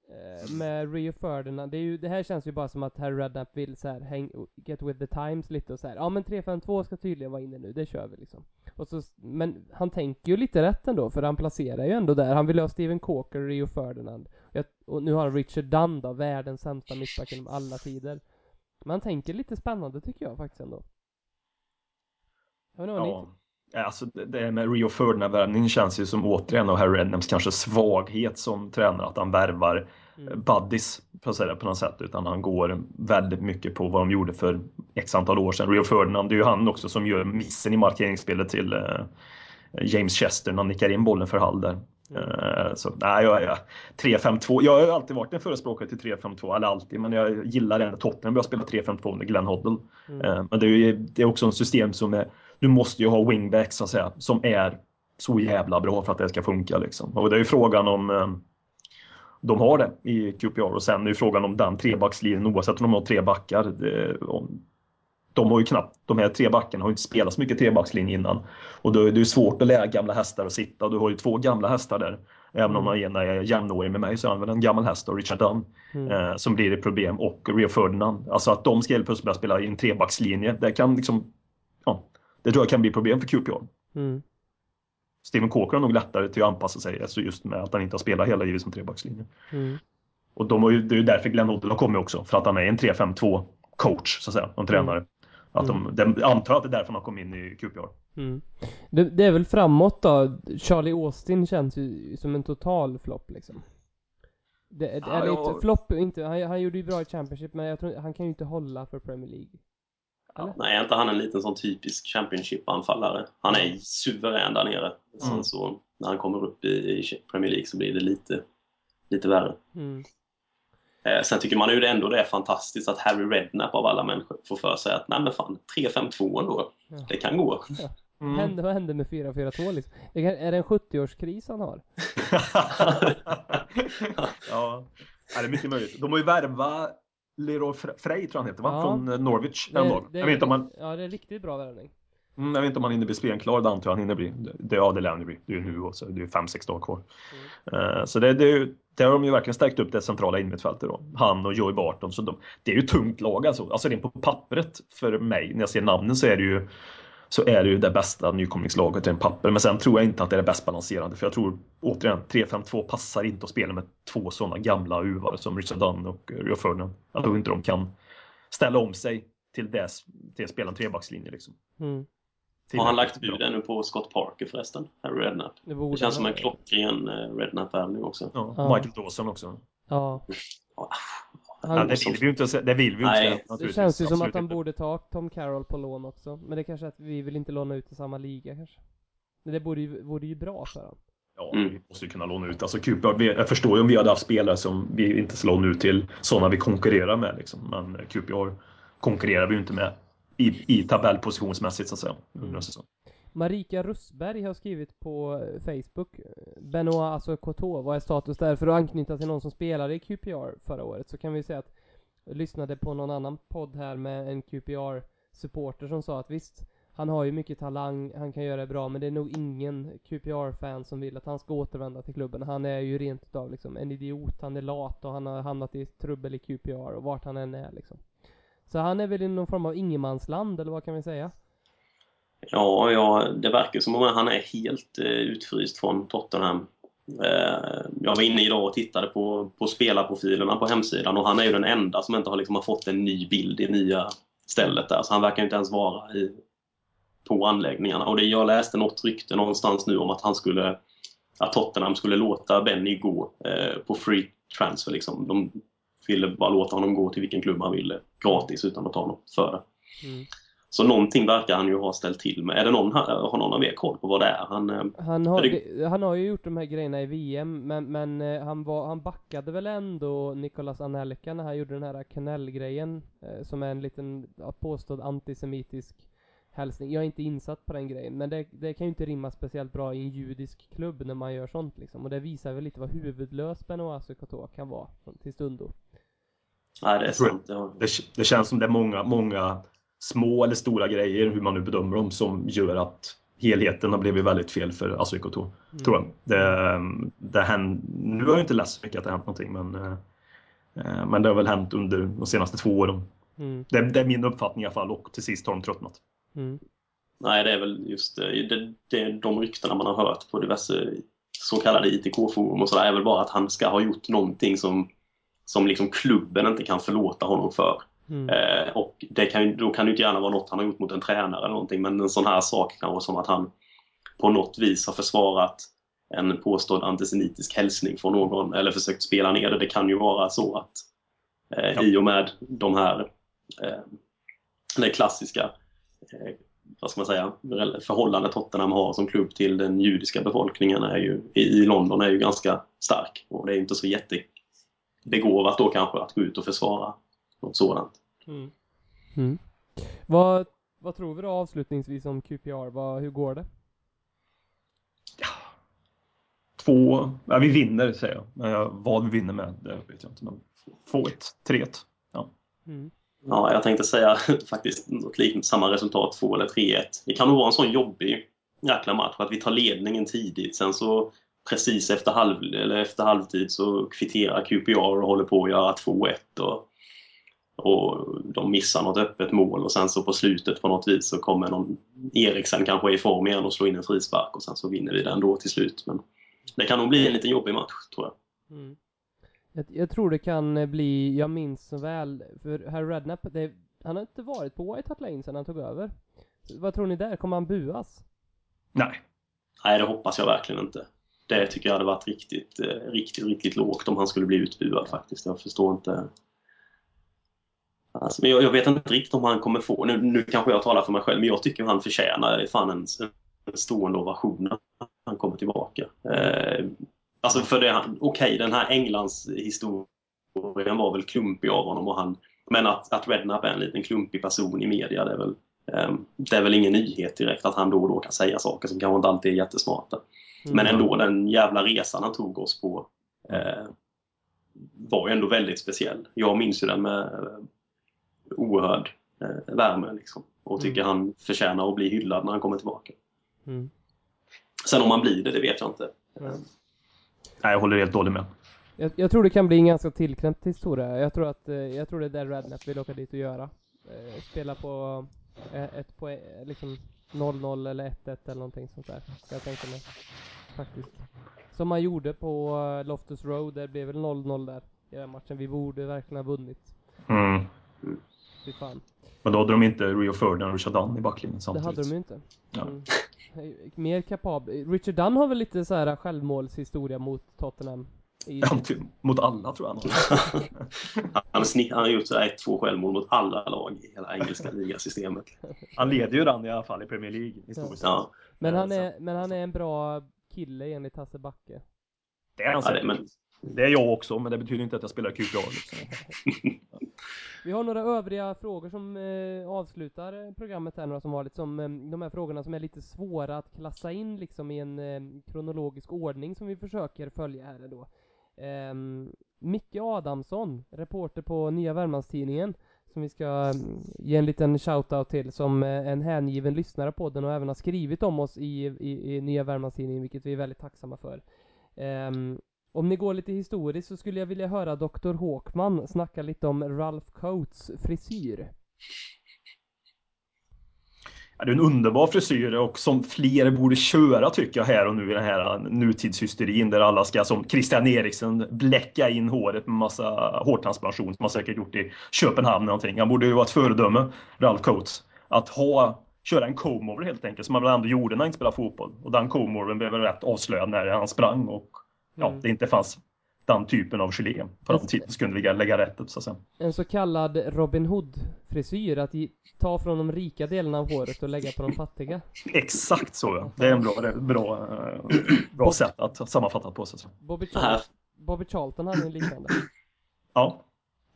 Eh, med Rio Ferdinand. Det, är ju, det här känns ju bara som att Harry Redknapp vill så här, häng, get with the times lite och så här. Ja men 3-5-2 ska tydligen vara inne nu, det kör vi liksom. Och så, men han tänker ju lite rätt ändå, för han placerar ju ändå där. Han vill ha Steven Corker och Rio Ferdinand. Jag, och nu har han Richard Dunn då, världens sämsta mittback genom alla tider. Man tänker lite spännande tycker jag faktiskt ändå. Jag vet inte Ja. Ni Alltså det med Rio Ferdinand-värvningen känns ju som återigen av Harry Redknapps kanske svaghet som tränare att han värvar Mm. buddies på, säga något sätt utan han går väldigt mycket på vad de gjorde för x antal år sedan. Rio Ferdinand, det är ju han också som gör missen i markeringsspelet till eh, James Chester när han nickar in bollen för Hall där. Eh, så nej, jag är 3-5-2. Jag har alltid varit en förespråkare till 3-5-2, eller alltid, men jag gillar det när Tottenham börjar spela 3-5-2 med Glenn Hoddle. Mm. Eh, Men det är, ju, det är också en system som är, du måste ju ha wingbacks så att säga, som är så jävla bra för att det ska funka liksom. Och det är ju frågan om eh, de har det i QPR och sen är ju frågan om den trebackslinjen oavsett om de har tre backar. Det, om, de har ju knappt, de här tre backarna har ju inte spelat så mycket trebackslinje innan. Och då är det ju svårt att lära gamla hästar att sitta du har ju två gamla hästar där. Även om den ena är jämnårig med mig så är han väl en gammal häst och Richard Dunn Mm. eh, som blir ett problem och Rio Ferdinand. Alltså att de ska helt plötsligt börja spela i en trebackslinje. Det kan liksom, ja, det tror jag kan bli problem för QPR. Mm. Steven Corker har nog lättare till att anpassa sig alltså just med att han inte har spelat hela livet som trebackslinje. Mm. Och de har ju, det är ju därför Glenn Hoddle har kommit också, för att han är en 3-5-2 coach, så att säga, en tränare. Att de, de, antar att det är därför han har kommit in i QPR. Mm. Det, det är väl framåt då. Charlie Austin känns ju som en total flopp liksom. Det, det, Ja, eller jag- inte flopp, inte, han, han gjorde ju bra i Championship men jag tror han kan ju inte hålla för Premier League. Nej, är inte han en liten sån typisk Championship-anfallare? Han är suverän där nere. Sen Mm. så när han kommer upp i, i Premier League så blir det lite, lite värre. Mm. Eh, sen tycker man ju ändå det är fantastiskt att Harry Redknapp av alla människor får för sig att nej men fan, 3-5-2 ändå. Ja. Det kan gå. Mm. Vad, hände, vad hände med 4-4-2 liksom? Det kan, är det en 70-årskris han har? ja. ja, det är mycket möjligt. De har ju värvat Leroy Fre- Frey, tror han heter, va? Ja. Från eh, Norwich Det, det, Jag vet inte om han, Ja, det är riktigt bra värvning. mm, jag vet inte om han hinner bli spenklar, det antar jag han hinner bli. Det, ja, det lär han ju bli. Det är ju nu och så det är fem sex dagar kvar. Eh, så det, det, är ju- där har de ju verkligen stärkt upp det centrala innermittfältet då. Han och Joey Barton. Så de, det är ju tungt lag alltså. Alltså rent på pappret för mig, när jag ser namnen så är det ju så är det ju det bästa nykomlingslaget rent papper. Men sen tror jag inte att det är det bäst balanserade. För jag tror återigen 3-5-2 passar inte att spela med två sådana gamla uvar som Richard Dunn och Rio Ferdinand. Jag tror inte de kan ställa om sig till det, till att spela en trebackslinje. Liksom. Mm. Har han lagt bud ännu på Scott Parker förresten? Harry Redknapp. Det Det känns som en klockren eh, Redknapp-värvning också. Ja, Ja. Michael Dawson också. Ja. Ja, Ja, Han, det vill vi ju inte, det vill vi ju inte det känns ju som att han inte. borde ta Tom Carroll på lån också. Men det kanske är att vi vill inte låna ut i samma liga kanske. Men det borde ju, vore ju bra för honom. Ja, Mm. vi måste ju kunna låna ut. Alltså vi- jag förstår ju om vi hade haft spelare som vi inte ska låna ut till sådana vi konkurrerar med. Liksom. Men QPR konkurrerar vi ju inte med i, i tabellpositionsmässigt så att säga. Under en säsong. Marika Russberg har skrivit på eh, Facebook Benoit alltså Koto, vad är status där? För att anknyta till någon som spelade i QPR förra året så kan vi säga att jag lyssnade på någon annan podd här med en QPR-supporter som sa att visst, han har ju mycket talang, han kan göra det bra, men det är nog ingen QPR-fan som vill att han ska återvända till klubben. Han är ju rent utav liksom en idiot, han är lat och han har hamnat i trubbel i QPR och vart han än är liksom. Så han är väl i någon form av ingenmansland, eller vad kan vi säga? Ja, ja, det verkar som om han är helt eh, utfryst från Tottenham. Eh, jag var inne idag och tittade på, på spelarprofilerna på hemsidan och han är ju den enda som inte har, liksom, har fått en ny bild i nya stället där. Så han verkar inte ens vara i, på anläggningarna. Och det, jag läste något rykte någonstans nu om att han skulle att Tottenham skulle låta Benny gå eh, på free transfer. Liksom. De ville bara låta honom gå till vilken klubb han ville gratis utan att ta något för det. Mm. Så någonting verkar han ju ha ställt till med. Är det någon, har någon av er koll på vad det är? Han, eh, Han har, Är det... han har ju gjort de här grejerna i VM, men, men eh, han, var, han backade väl ändå Nicolas Anelka när han gjorde den här Canell-grejen, eh, som är en liten påstådd antisemitisk hälsning. Jag är inte insatt på den grejen, men det, det kan ju inte rimma speciellt bra i en judisk klubb när man gör sånt liksom. Och det visar väl lite vad huvudlös Benoit Sukoto kan vara till stundo. nej, det är sant. Det, det känns som det är många, många små eller stora grejer, hur man nu bedömer dem, som gör att helheten har blivit väldigt fel för Asuikoto. Mm. Tror jag. Det, det händer, nu har jag inte läst så mycket att det har hänt någonting, men, eh, men det har väl hänt under de senaste två åren. Mm. Det, det är min uppfattning i alla fall och till sist har de tröttnat. Mm. nej, det är väl just eh, det, det, de ryktena man har hört på diverse så kallade ITK-forum och sådär är väl bara att han ska ha gjort någonting som, som liksom klubben inte kan förlåta honom för. Mm. Eh, och det kan, då kan det ju inte gärna vara något han har gjort mot en tränare eller någonting men en sån här sak kan vara som att han på något vis har försvarat en påstådd antisemitisk hälsning från någon eller försökt spela ner det. Det kan ju vara så att eh, Ja. i och med de här eh, det klassiska eh, vad ska man säga, förhållandet Tottenham har som klubb till den judiska befolkningen är ju, i, i London är ju ganska stark och det är inte så jättebegåvat då kanske att gå ut och försvara något sådant. Mm. Mm. Vad, vad tror vi då avslutningsvis om QPR? Vad, hur går det? Två, ja, vi vinner säger jag. Men jag- vad vi vinner med, det vet jag inte. Men 2-1, 3-1. Ja. Mm. Ja, jag tänkte säga faktiskt något liknande, samma resultat, 2 eller 3-1. Det kan nog vara en sån jobbig jäkla match att vi tar ledningen tidigt. Sen så precis efter, halv, eller efter halvtid så kvitterar QPR och håller på att göra 2-1. Och, och de missar något öppet mål och sen så på slutet på något vis så kommer någon Eriksen kanske i form igen och slår in en frispark och sen så vinner vi den då till slut. Men det kan nog bli en liten jobbig match tror jag. Mm. Jag, jag tror det kan eh, bli, jag minns så väl, för herr Redknapp, det, han har inte varit på White Hart Lane sedan han tog över. Vad tror ni där? Kommer han buas? Nej, Nej, det hoppas jag verkligen inte. Det tycker jag hade varit riktigt, eh, riktigt, riktigt lågt om han skulle bli utbuad faktiskt. Jag förstår inte. Alltså, men jag, jag vet inte riktigt om han kommer få, nu, nu kanske jag talar för mig själv, men jag tycker han förtjänar fan en, en stående ovation när han kommer tillbaka. Eh, alltså för det, okej den här Englands historien var väl klumpig av honom och han, men att, att Redknapp är en liten klumpig person i media, det är väl Ehm, Det är väl ingen nyhet direkt att han då och då kan säga saker som kanske inte alltid är jättesmarta. Mm. Men ändå, den jävla resan han tog oss på eh, var ju ändå väldigt speciell. Jag minns ju den med oerhörd eh, värme liksom. Och tycker han förtjänar att bli hyllad när han kommer tillbaka. Mm. Sen om han blir det, det vet jag inte. Mm. nej jag håller helt dåligt med. Jag, jag tror det kan bli en ganska tillknäppt historia. Jag tror att, eh, jag tror det är där Redknapp vill åka dit och göra. Eh, spela på eh, ett poäng, liksom 0-0 eller 1-1 eller någonting sånt där. Så jag tänkte mig. Faktiskt. Som man gjorde på Loftus Road, det blev väl 0-0 där i den matchen. Vi borde verkligen ha vunnit. Mm. Fy fan. Men då hade de inte Rio Ferdinand och Richard Dunn i backlinjen Det samtidigt. hade de ju inte. Ja. Mm. Mer kapabel. Richard Dunn har väl lite så här självmålshistoria mot Tottenham. I, Ja, typ mot alla tror jag. Han, snitt, han har gjort så här ett, två självmål mot alla lag i hela engelska ligasystemet. Han leder ju den i alla fall i Premier League historiskt. Ja, men, han är, men han är en bra kille enligt Hasse Backe. Det är han ja det, men det är jag också, men det betyder inte att jag spelar QPA. Liksom. Vi har några övriga frågor som eh, avslutar eh, programmet här, några som vanligt, som eh, de här frågorna som är lite svåra att klassa in liksom i en eh, kronologisk ordning som vi försöker följa här då. Eh, Micke Adamsson, reporter på Nya Värmlandstidningen, som vi ska eh, ge en liten shout-out till, som eh, en hängiven lyssnare på den och även har skrivit om oss i, i, i Nya Värmlandstidningen, vilket vi är väldigt tacksamma för. Ehm, om ni går lite historiskt så skulle jag vilja höra Dr. Håkman snacka lite om Ralph Coates frisyr. Ja, det är en underbar frisyr och som fler borde köra tycker jag här och nu i den här nutidshysterin där alla ska som Christian Eriksen bläcka in håret med massa hårtransplantation som han säkert gjort i Köpenhamn eller någonting. Han borde ju vara ett föredöme, Ralph Coates. Att ha, köra en comb helt enkelt som han väl ändå gjorde när han inte spelade fotboll. Och den comb blev väl rätt avslöjad när han sprang och ja, Mm. det inte fanns den typen av gelé på den tiden. Så kunde ligga, lägga rätt upp så att säga. En så kallad Robin Hood-frisyr, att ta från de rika delarna av håret och lägga på de fattiga. Exakt så ja. Det är en bra, bra, eh, bra sätt att sammanfatta på så att säga. Bobby, Charl- Bobby Charlton hade en liknande. Ja.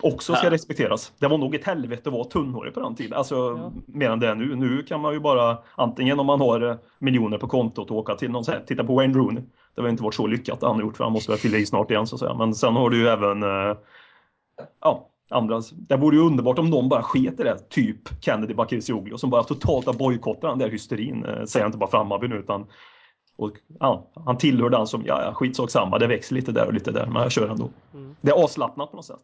Också ska respekteras. Det var nog ett helvete att vara tunnhårig på den tiden. Alltså Ja. mer än det är nu. Nu kan man ju bara antingen om man har eh, miljoner på kontot åka till någon så här, titta på Wayne Rooney. Det har inte varit så lyckat det han har gjort för han måste väl fylla i snart igen så att säga. Men sen har du ju även eh, ja, andra. Det vore ju underbart om någon bara sket i det. Typ Kennedy Bakircioglu som bara totalt har bojkottat den där hysterin. Eh, säger jag inte bara för Hammarby nu utan och, ja, han tillhör den som, ja, ja skitsak samma, det växer lite där och lite där, men jag kör ändå. Mm. Det är avslappnat på något sätt.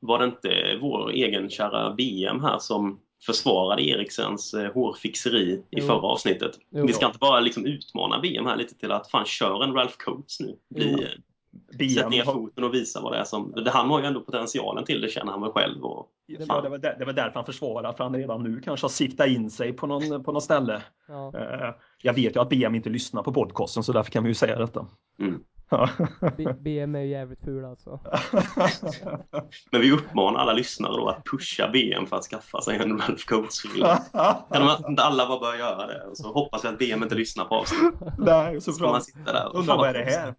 var det inte vår egen kära BM här som försvarade Eriksens eh, hårfixeri i Jo. förra avsnittet? Jo. Vi ska inte bara liksom utmana BM här lite till att fan kör en Ralph Coates nu. Bli, eh, Sätt ner foten och visa vad det är som... Det, han har ju ändå potentialen till det känner han väl själv. Och, Ja, det, var där, det var därför han försvarar, för han redan nu kanske har siktat in sig på någon, på någon ställe. Ja. Eh, Jag vet ju att BM inte lyssnar på podcasten, så därför kan vi ju säga detta. Mm. Ja. BM är ju jävligt ful alltså. Men vi uppmanar alla lyssnare då att pusha BM för att skaffa sig en Ralph Coates-frilla. Kan de inte alla bara börja göra det? Och så hoppas vi att BM inte lyssnar på avsnittet. Nej, så Så bra. man sitta där och... Undrar vad är det här?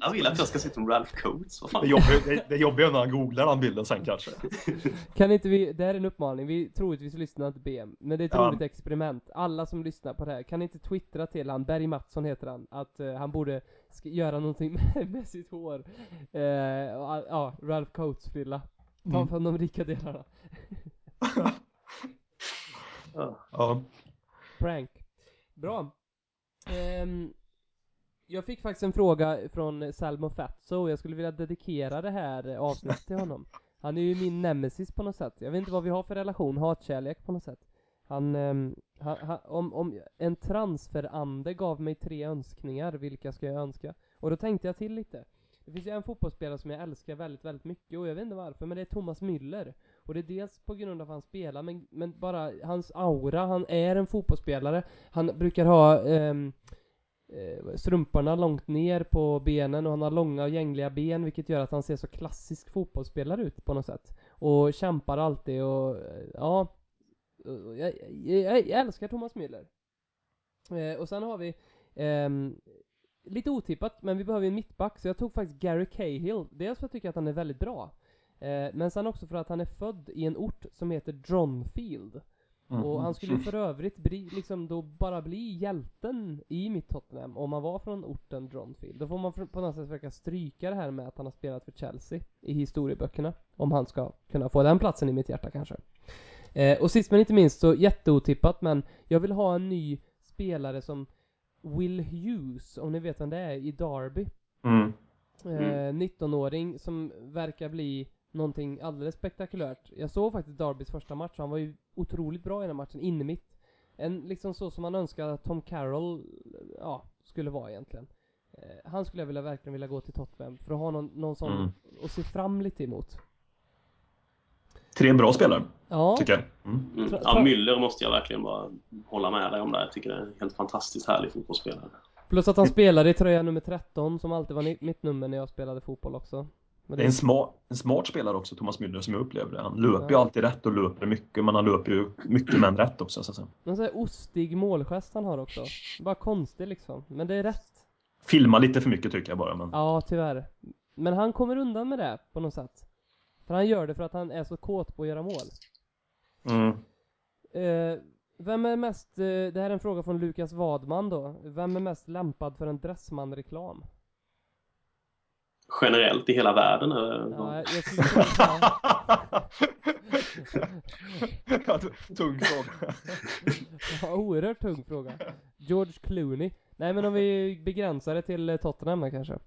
Alla vill att jag ska ut som Ralph Coates. Vad Det fan? jobbiga, det, det jobbiga är när han googlar den bilden sen kanske. Kan inte vi, det här är en uppmaning, vi troligtvis lyssnar inte BM, men det är ett Ja. roligt experiment. Alla som lyssnar på det här, kan inte twittra till han, Berg Mattsson heter han, att eh, han borde sk- göra någonting med, med sitt hår. Eh, och, ja, Ralph Coates frilla. Ta Mm. från de rika delarna. Ja. Prank. Bra. Ehm, jag fick faktiskt en fråga från Salmo Fatso och jag skulle vilja dedikera det här avsnittet till honom. Han är ju min nemesis på något sätt. Jag vet inte vad vi har för relation, hatkärlek på något sätt. Han, ehm, han, han om, om en transferande gav mig tre önskningar, vilka ska jag önska? Och då tänkte jag till lite. Det finns ju en fotbollsspelare som jag älskar väldigt, väldigt mycket och jag vet inte varför, men det är Thomas Müller. Och det är dels på grund av att han spelar, men, men bara hans aura, han är en fotbollsspelare. Han brukar ha ehm, eh, strumporna långt ner på benen och han har långa och gängliga ben vilket gör att han ser så klassisk fotbollsspelare ut på något sätt. Och kämpar alltid och eh, ja, jag, jag, jag älskar Thomas Müller. Eh, och sen har vi ehm, lite otippat, men vi behöver en mittback så jag tog faktiskt Gary Cahill. Dels för att jag tycker att han är väldigt bra. Eh, men sen också för att han är född i en ort som heter Dronfield. Mm. Och han skulle ju för övrigt bli, liksom då bara bli hjälten i mitt Tottenham om han var från orten Dronfield. Då får man på något sätt försöka stryka det här med att han har spelat för Chelsea i historieböckerna. Om han ska kunna få den platsen i mitt hjärta kanske. Eh, och sist men inte minst så jätteotippat men jag vill ha en ny spelare som Will Hughes, om ni vet vem det är, i Derby. Mm. Eh, 19-åring som verkar bli någonting alldeles spektakulärt. Jag såg faktiskt Darbys första match och han var ju otroligt bra i den matchen, inne mitt. En liksom så som man önskar att Tom Carroll, ja, skulle vara egentligen. Eh, han skulle jag vilja, verkligen vilja gå till Tottenham för att ha någon, någon sån Mm. att se fram lite emot. Tre bra spelare, Ja, tycker jag. Mm. Mm. Ja, Müller måste jag verkligen bara hålla med dig om det. Jag tycker det är en helt fantastiskt härlig fotbollsspelare. plus att han spelade i tröja nummer 13 som alltid var mitt nummer när jag spelade fotboll också. Men Det är en smart, en smart spelare också, Thomas Müller, som jag upplever det. Han löper ju Ja. alltid rätt och löper mycket, men han löper ju mycket men rätt också. Så att säga. En sån här ostig målgest han har också. Bara konstig liksom. Men det är rätt. Filma lite för mycket tycker jag bara, men Ja, tyvärr. Men han kommer undan med det på något sätt. För han gör det för att han är så kåt på att göra mål. mm. Eh, vem är mest, eh, det här är en fråga från Lukas Wadman då. Vem är mest lämpad för en Dressman-reklam? Generellt i hela världen eller? Ja, jag skulle säga, Tung fråga. ja, oerhört tung fråga. George Clooney. Nej men om vi begränsar det till eh, Tottenham kanske.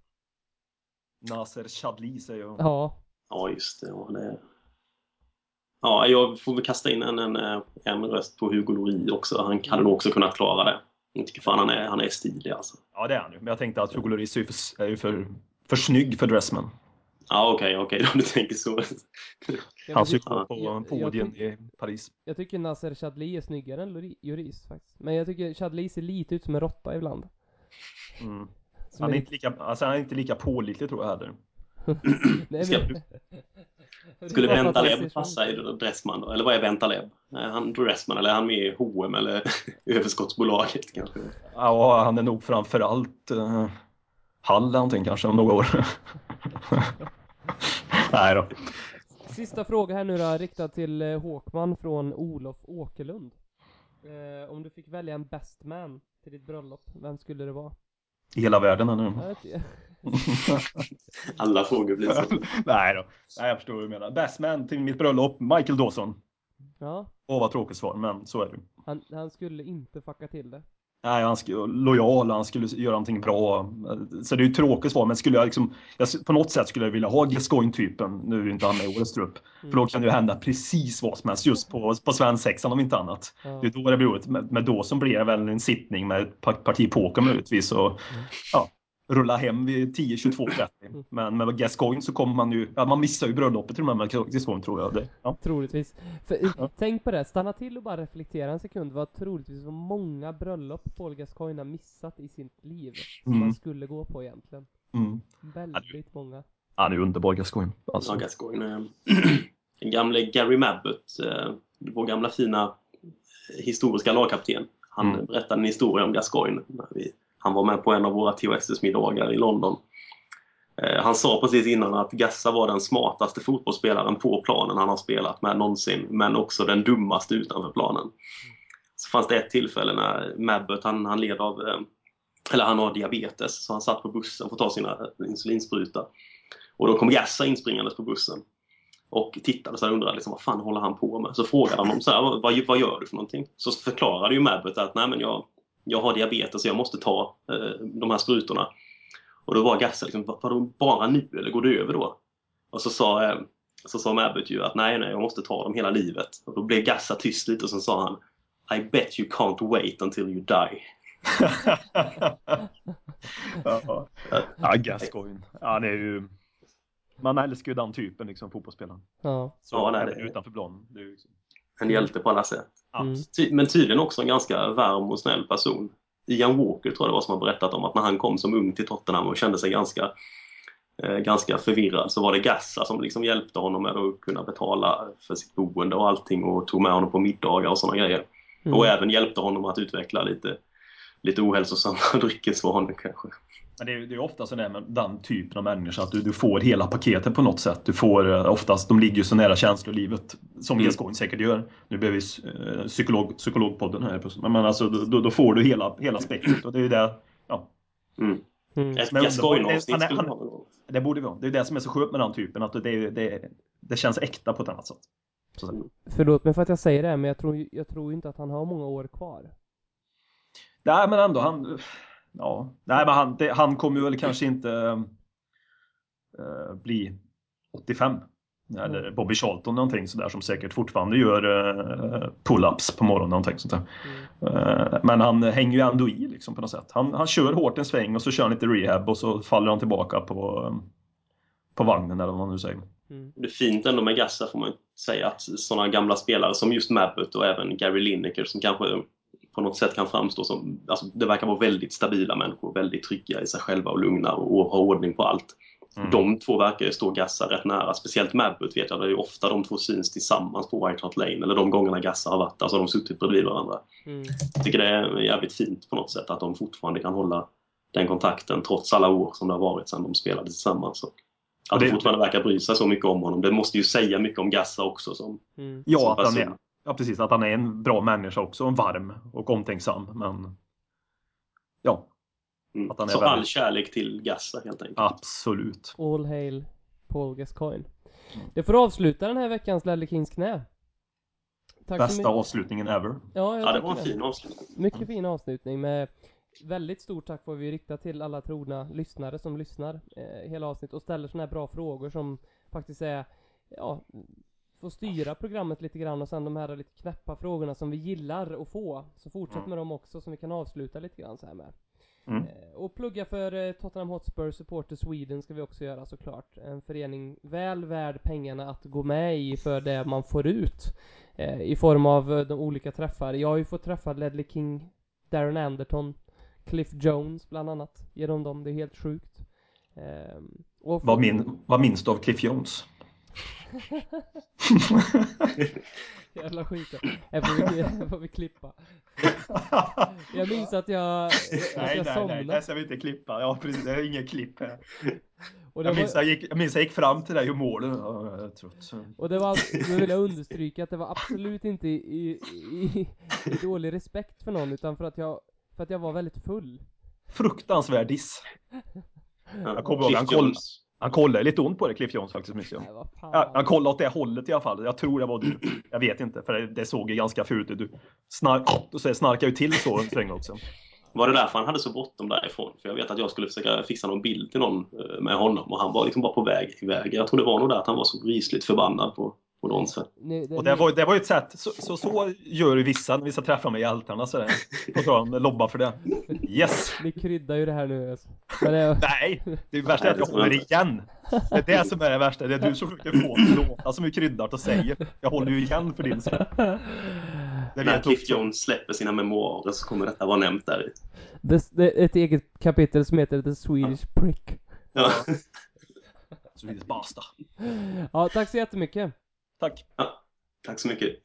Nasser Chadli säger jag. Ja. Ja, just det. Ja, det... ja, jag får väl kasta in en, en, eh, en röst på Hugo Lloris också. Han hade nog också kunnat klara det. Jag tycker fan han är, han är stilig alltså. Ja, det är han ju. Men jag tänkte att Hugo Lloris är ju för, är ju för, för snygg för Dressman. Ja, okej, okej, om du tänker så. Han gå på podien i Paris. jag tycker Nasser Chadli är snyggare än Llori- Lloris faktiskt. Men jag tycker Chadli ser lite ut som en råtta ibland. Mm. Han, är inte lika, alltså, han är inte lika pålitlig tror jag heller. Nej, men... Skulle så- passa i Dressman då? Eller vad är Bentaleb? Är han Dressman eller är han med i H&M eller överskottsbolaget kanske? Ja, han är nog framförallt uh, Hall eller någonting kanske om några år. Nej då. Sista fråga här nu då, riktad till eh, Håkman från Olof Åkerlund. Eh, om du fick välja en best man till ditt bröllop, vem skulle det vara? I hela världen ännu. Alla frågor blir så. Nej då. Nej, jag förstår vad du menar. Best man till mitt bröllop, Michael Dawson. Ja, Åh vad tråkigt svar, men så är det. han, han skulle inte fucka till det. Nej, han skulle lojal, han skulle göra någonting bra. Så det är ju tråkigt svar, men skulle jag liksom, jag, på något sätt skulle jag vilja ha Gascoigne-typen, nu är inte han med i årets trupp. För då kan det ju hända precis vad som helst, just på, på svensexan om inte annat. Ja. Det är då det blir roligt. Med, med Dawson blir det väl en sittning med ett par- parti poker möjligtvis och ja, rulla hem vid 10, 22, 30. Men med Gascoigne så kommer man ju, ja, man missar ju bröllopet till och med med Gascoigne tror jag. Det, ja. Troligtvis. För, Tänk på det, stanna till och bara reflektera en sekund vad troligtvis vad många bröllop Paul Gascoigne har missat i sitt liv. Som Mm. han skulle gå på egentligen. Mm. Väldigt många. Han är underbar Gascoigne. Alltså. Ja, Gascoigne. eh, Den gamle Gary Mabbott, eh, vår gamla fina historiska lagkapten. Han Mm. berättade en historia om Gascoigne. när vi- han var med på en av våra THSS-middagar i London. Eh, Han sa precis innan att Gassa var den smartaste fotbollsspelaren på planen han har spelat med någonsin, men också den dummaste utanför planen. Så fanns det ett tillfälle när Mabbott, han, han led av, eh, eller han har diabetes, så han satt på bussen för att ta sina eh, insulinspruta. Och då kom Gassa inspringandes på bussen och tittade så här och undrade liksom, vad fan håller han på med? Så frågade han honom så här, vad, vad gör du för någonting? Så förklarade ju Mabbott att nej men jag, jag har diabetes och jag måste ta eh, de här sprutorna. Och då var Gassa liksom, "Vad- vadå bara nu eller går det över då? Och så sa, eh, så sa Mabbott ju att nej, nej, jag måste ta dem hela livet. Och då blev Gassa tyst lite och så sa han I bet you can't wait until you die. ja, ja Gascoigne. Ja, det är ju... Man älskar ju den typen, liksom, fotbollsspelaren. Ja. Så Ja, nej, även det- utanför planen. Det är ju liksom... En hjälte på alla sätt. Mm. Ty- Men tydligen också en ganska varm och snäll person. Ian Walker tror jag det var som har berättat om att när han kom som ung till Tottenham och kände sig ganska, eh, ganska förvirrad så var det Gassa som liksom hjälpte honom med att kunna betala för sitt boende och allting och tog med honom på middagar och sådana grejer. Mm. Och även hjälpte honom att utveckla lite, lite ohälsosamma dryckesvanor kanske. Men det är ju det är ofta så där med den typen av människa att du, du får hela paketet på något sätt. Du får eh, oftast, de ligger ju så nära känslolivet som Mm. Gascoigne säkert gör. Nu blir vi eh, psykolog, psykologpodden här. Men, alltså då, då får du hela, hela spektrat och det är ju det, ja, Mm. Mm. Ett Men Gascoigne-avsnitt det borde vi ha. Det är det som är så skönt med den typen, att det, det, det känns äkta på ett annat sätt. Så, säga. Förlåt mig för att jag säger det, men jag tror, ju- jag tror inte att han har många år kvar. Nej men ändå, han... Ja, nej men han, det, han kommer väl kanske inte eh, bli 85. Eller Bobby Charlton någonting sådär som säkert fortfarande gör eh, pull-ups på morgonen någonting sånt. Mm. Men han hänger ju ändå i liksom på något sätt. Han, han kör hårt en sväng och så kör han lite rehab och så faller han tillbaka på, på vagnen eller vad man nu säger. Mm. Det är fint ändå med Gassa får man säga att sådana gamla spelare som just Mabbott och även Gary Lineker som kanske på något sätt kan framstå som, alltså det verkar vara väldigt stabila människor, väldigt trygga i sig själva och lugna och, och ha ordning på allt. Mm. De två verkar ju stå Gassa rätt nära, speciellt Mabbott vet jag, det är ju ofta de två syns tillsammans på White Hart Lane, eller de gångerna Gassa har varit där så har de suttit bredvid varandra. Mm. Jag tycker det är jävligt fint på något sätt att de fortfarande kan hålla den kontakten trots alla år som det har varit sedan de spelade tillsammans. Och att det- de fortfarande verkar bry sig så mycket om honom. Det måste ju säga mycket om Gassa också som, Mm. Ja, som att han person. är, ja, precis. Att han är en bra människa också. En varm och omtänksam. Men ja, Mm. Att han är Så väldigt- all kärlek till Gassa helt enkelt. absolut. All hail Paul Gascoigne. Det får avsluta den här veckans Ledley Kings knä. Tack Bästa avslutningen ever. Ja, Ja, det var en fin avslutning. Mycket fin avslutning med väldigt stort tack får vi rikta till alla trogna lyssnare som lyssnar eh, hela avsnitt och ställer såna här bra frågor som faktiskt är, ja, får styra programmet lite grann och sen de här lite knäppa frågorna som vi gillar att få. Så fortsätt Mm. med dem också som vi kan avsluta lite grann så här med. Mm. Eh, och plugga för eh, Tottenham Hotspur Supporter Sweden ska vi också göra såklart. En förening väl värd pengarna att gå med i för det man får ut. Eh, I form av de olika träffar. Jag har ju fått träffa Ledley King, Darren Anderton, Cliff Jones bland annat. Genom dem, det är helt sjukt. Ehm, och Vad, min, vad minns du av Cliff Jones? Jävla skit. Här får får vi klippa. Jag minns att jag, att nej, jag nej, somnade. nej, det ska vi inte klippa. Ja, precis. Det är inget klipp här. och, det Jag var, minns, jag, gick, jag minns jag gick fram till dig och målade. Ja, jag är trött. och det var, nu vill jag understryka att det var absolut inte i, i, i, i dålig respekt för någon utan för att jag, för att jag var väldigt full. Fruktansvärd diss. Ja. Jag kommer ihåg, han koll- Jones. Han kollade lite ont på det, Cliff Jones faktiskt, minns jag. Nej, vad fan. Ja, han kollade åt det hållet i alla fall. Jag tror det var du. Jag vet inte, för det, det såg ju ganska fult ut. Du snark, så snarkade ju till så en sväng också. Var det därför han hade så bråttom därifrån? För jag vet att jag skulle försöka fixa någon bild till någon eh, med honom och han var liksom bara på väg iväg. Jag tror det var nog där att han var så rysligt förbannad på, på Donsve. Ni, Och det var, det var ju ett sätt, så, så, så gör ju vissa när vi ska träffa med hjältarna sådär. Och så de lobbar för det. Yes! ni kryddar ju det här nu alltså. Det, Nej! Det värsta är att jag det håller igen. Det är det som är det värsta. Det är du som försöker få det att låta som vi kryddar och säger. Jag håller ju igen för din skull. Det När Cliff. Jones släpper sina memoarer så kommer detta vara nämnt där i. det, det är ett eget kapitel som heter The Swedish Prick. Ja. Swedish basta. Ja, tack så jättemycket. Tack. Tack så mycket.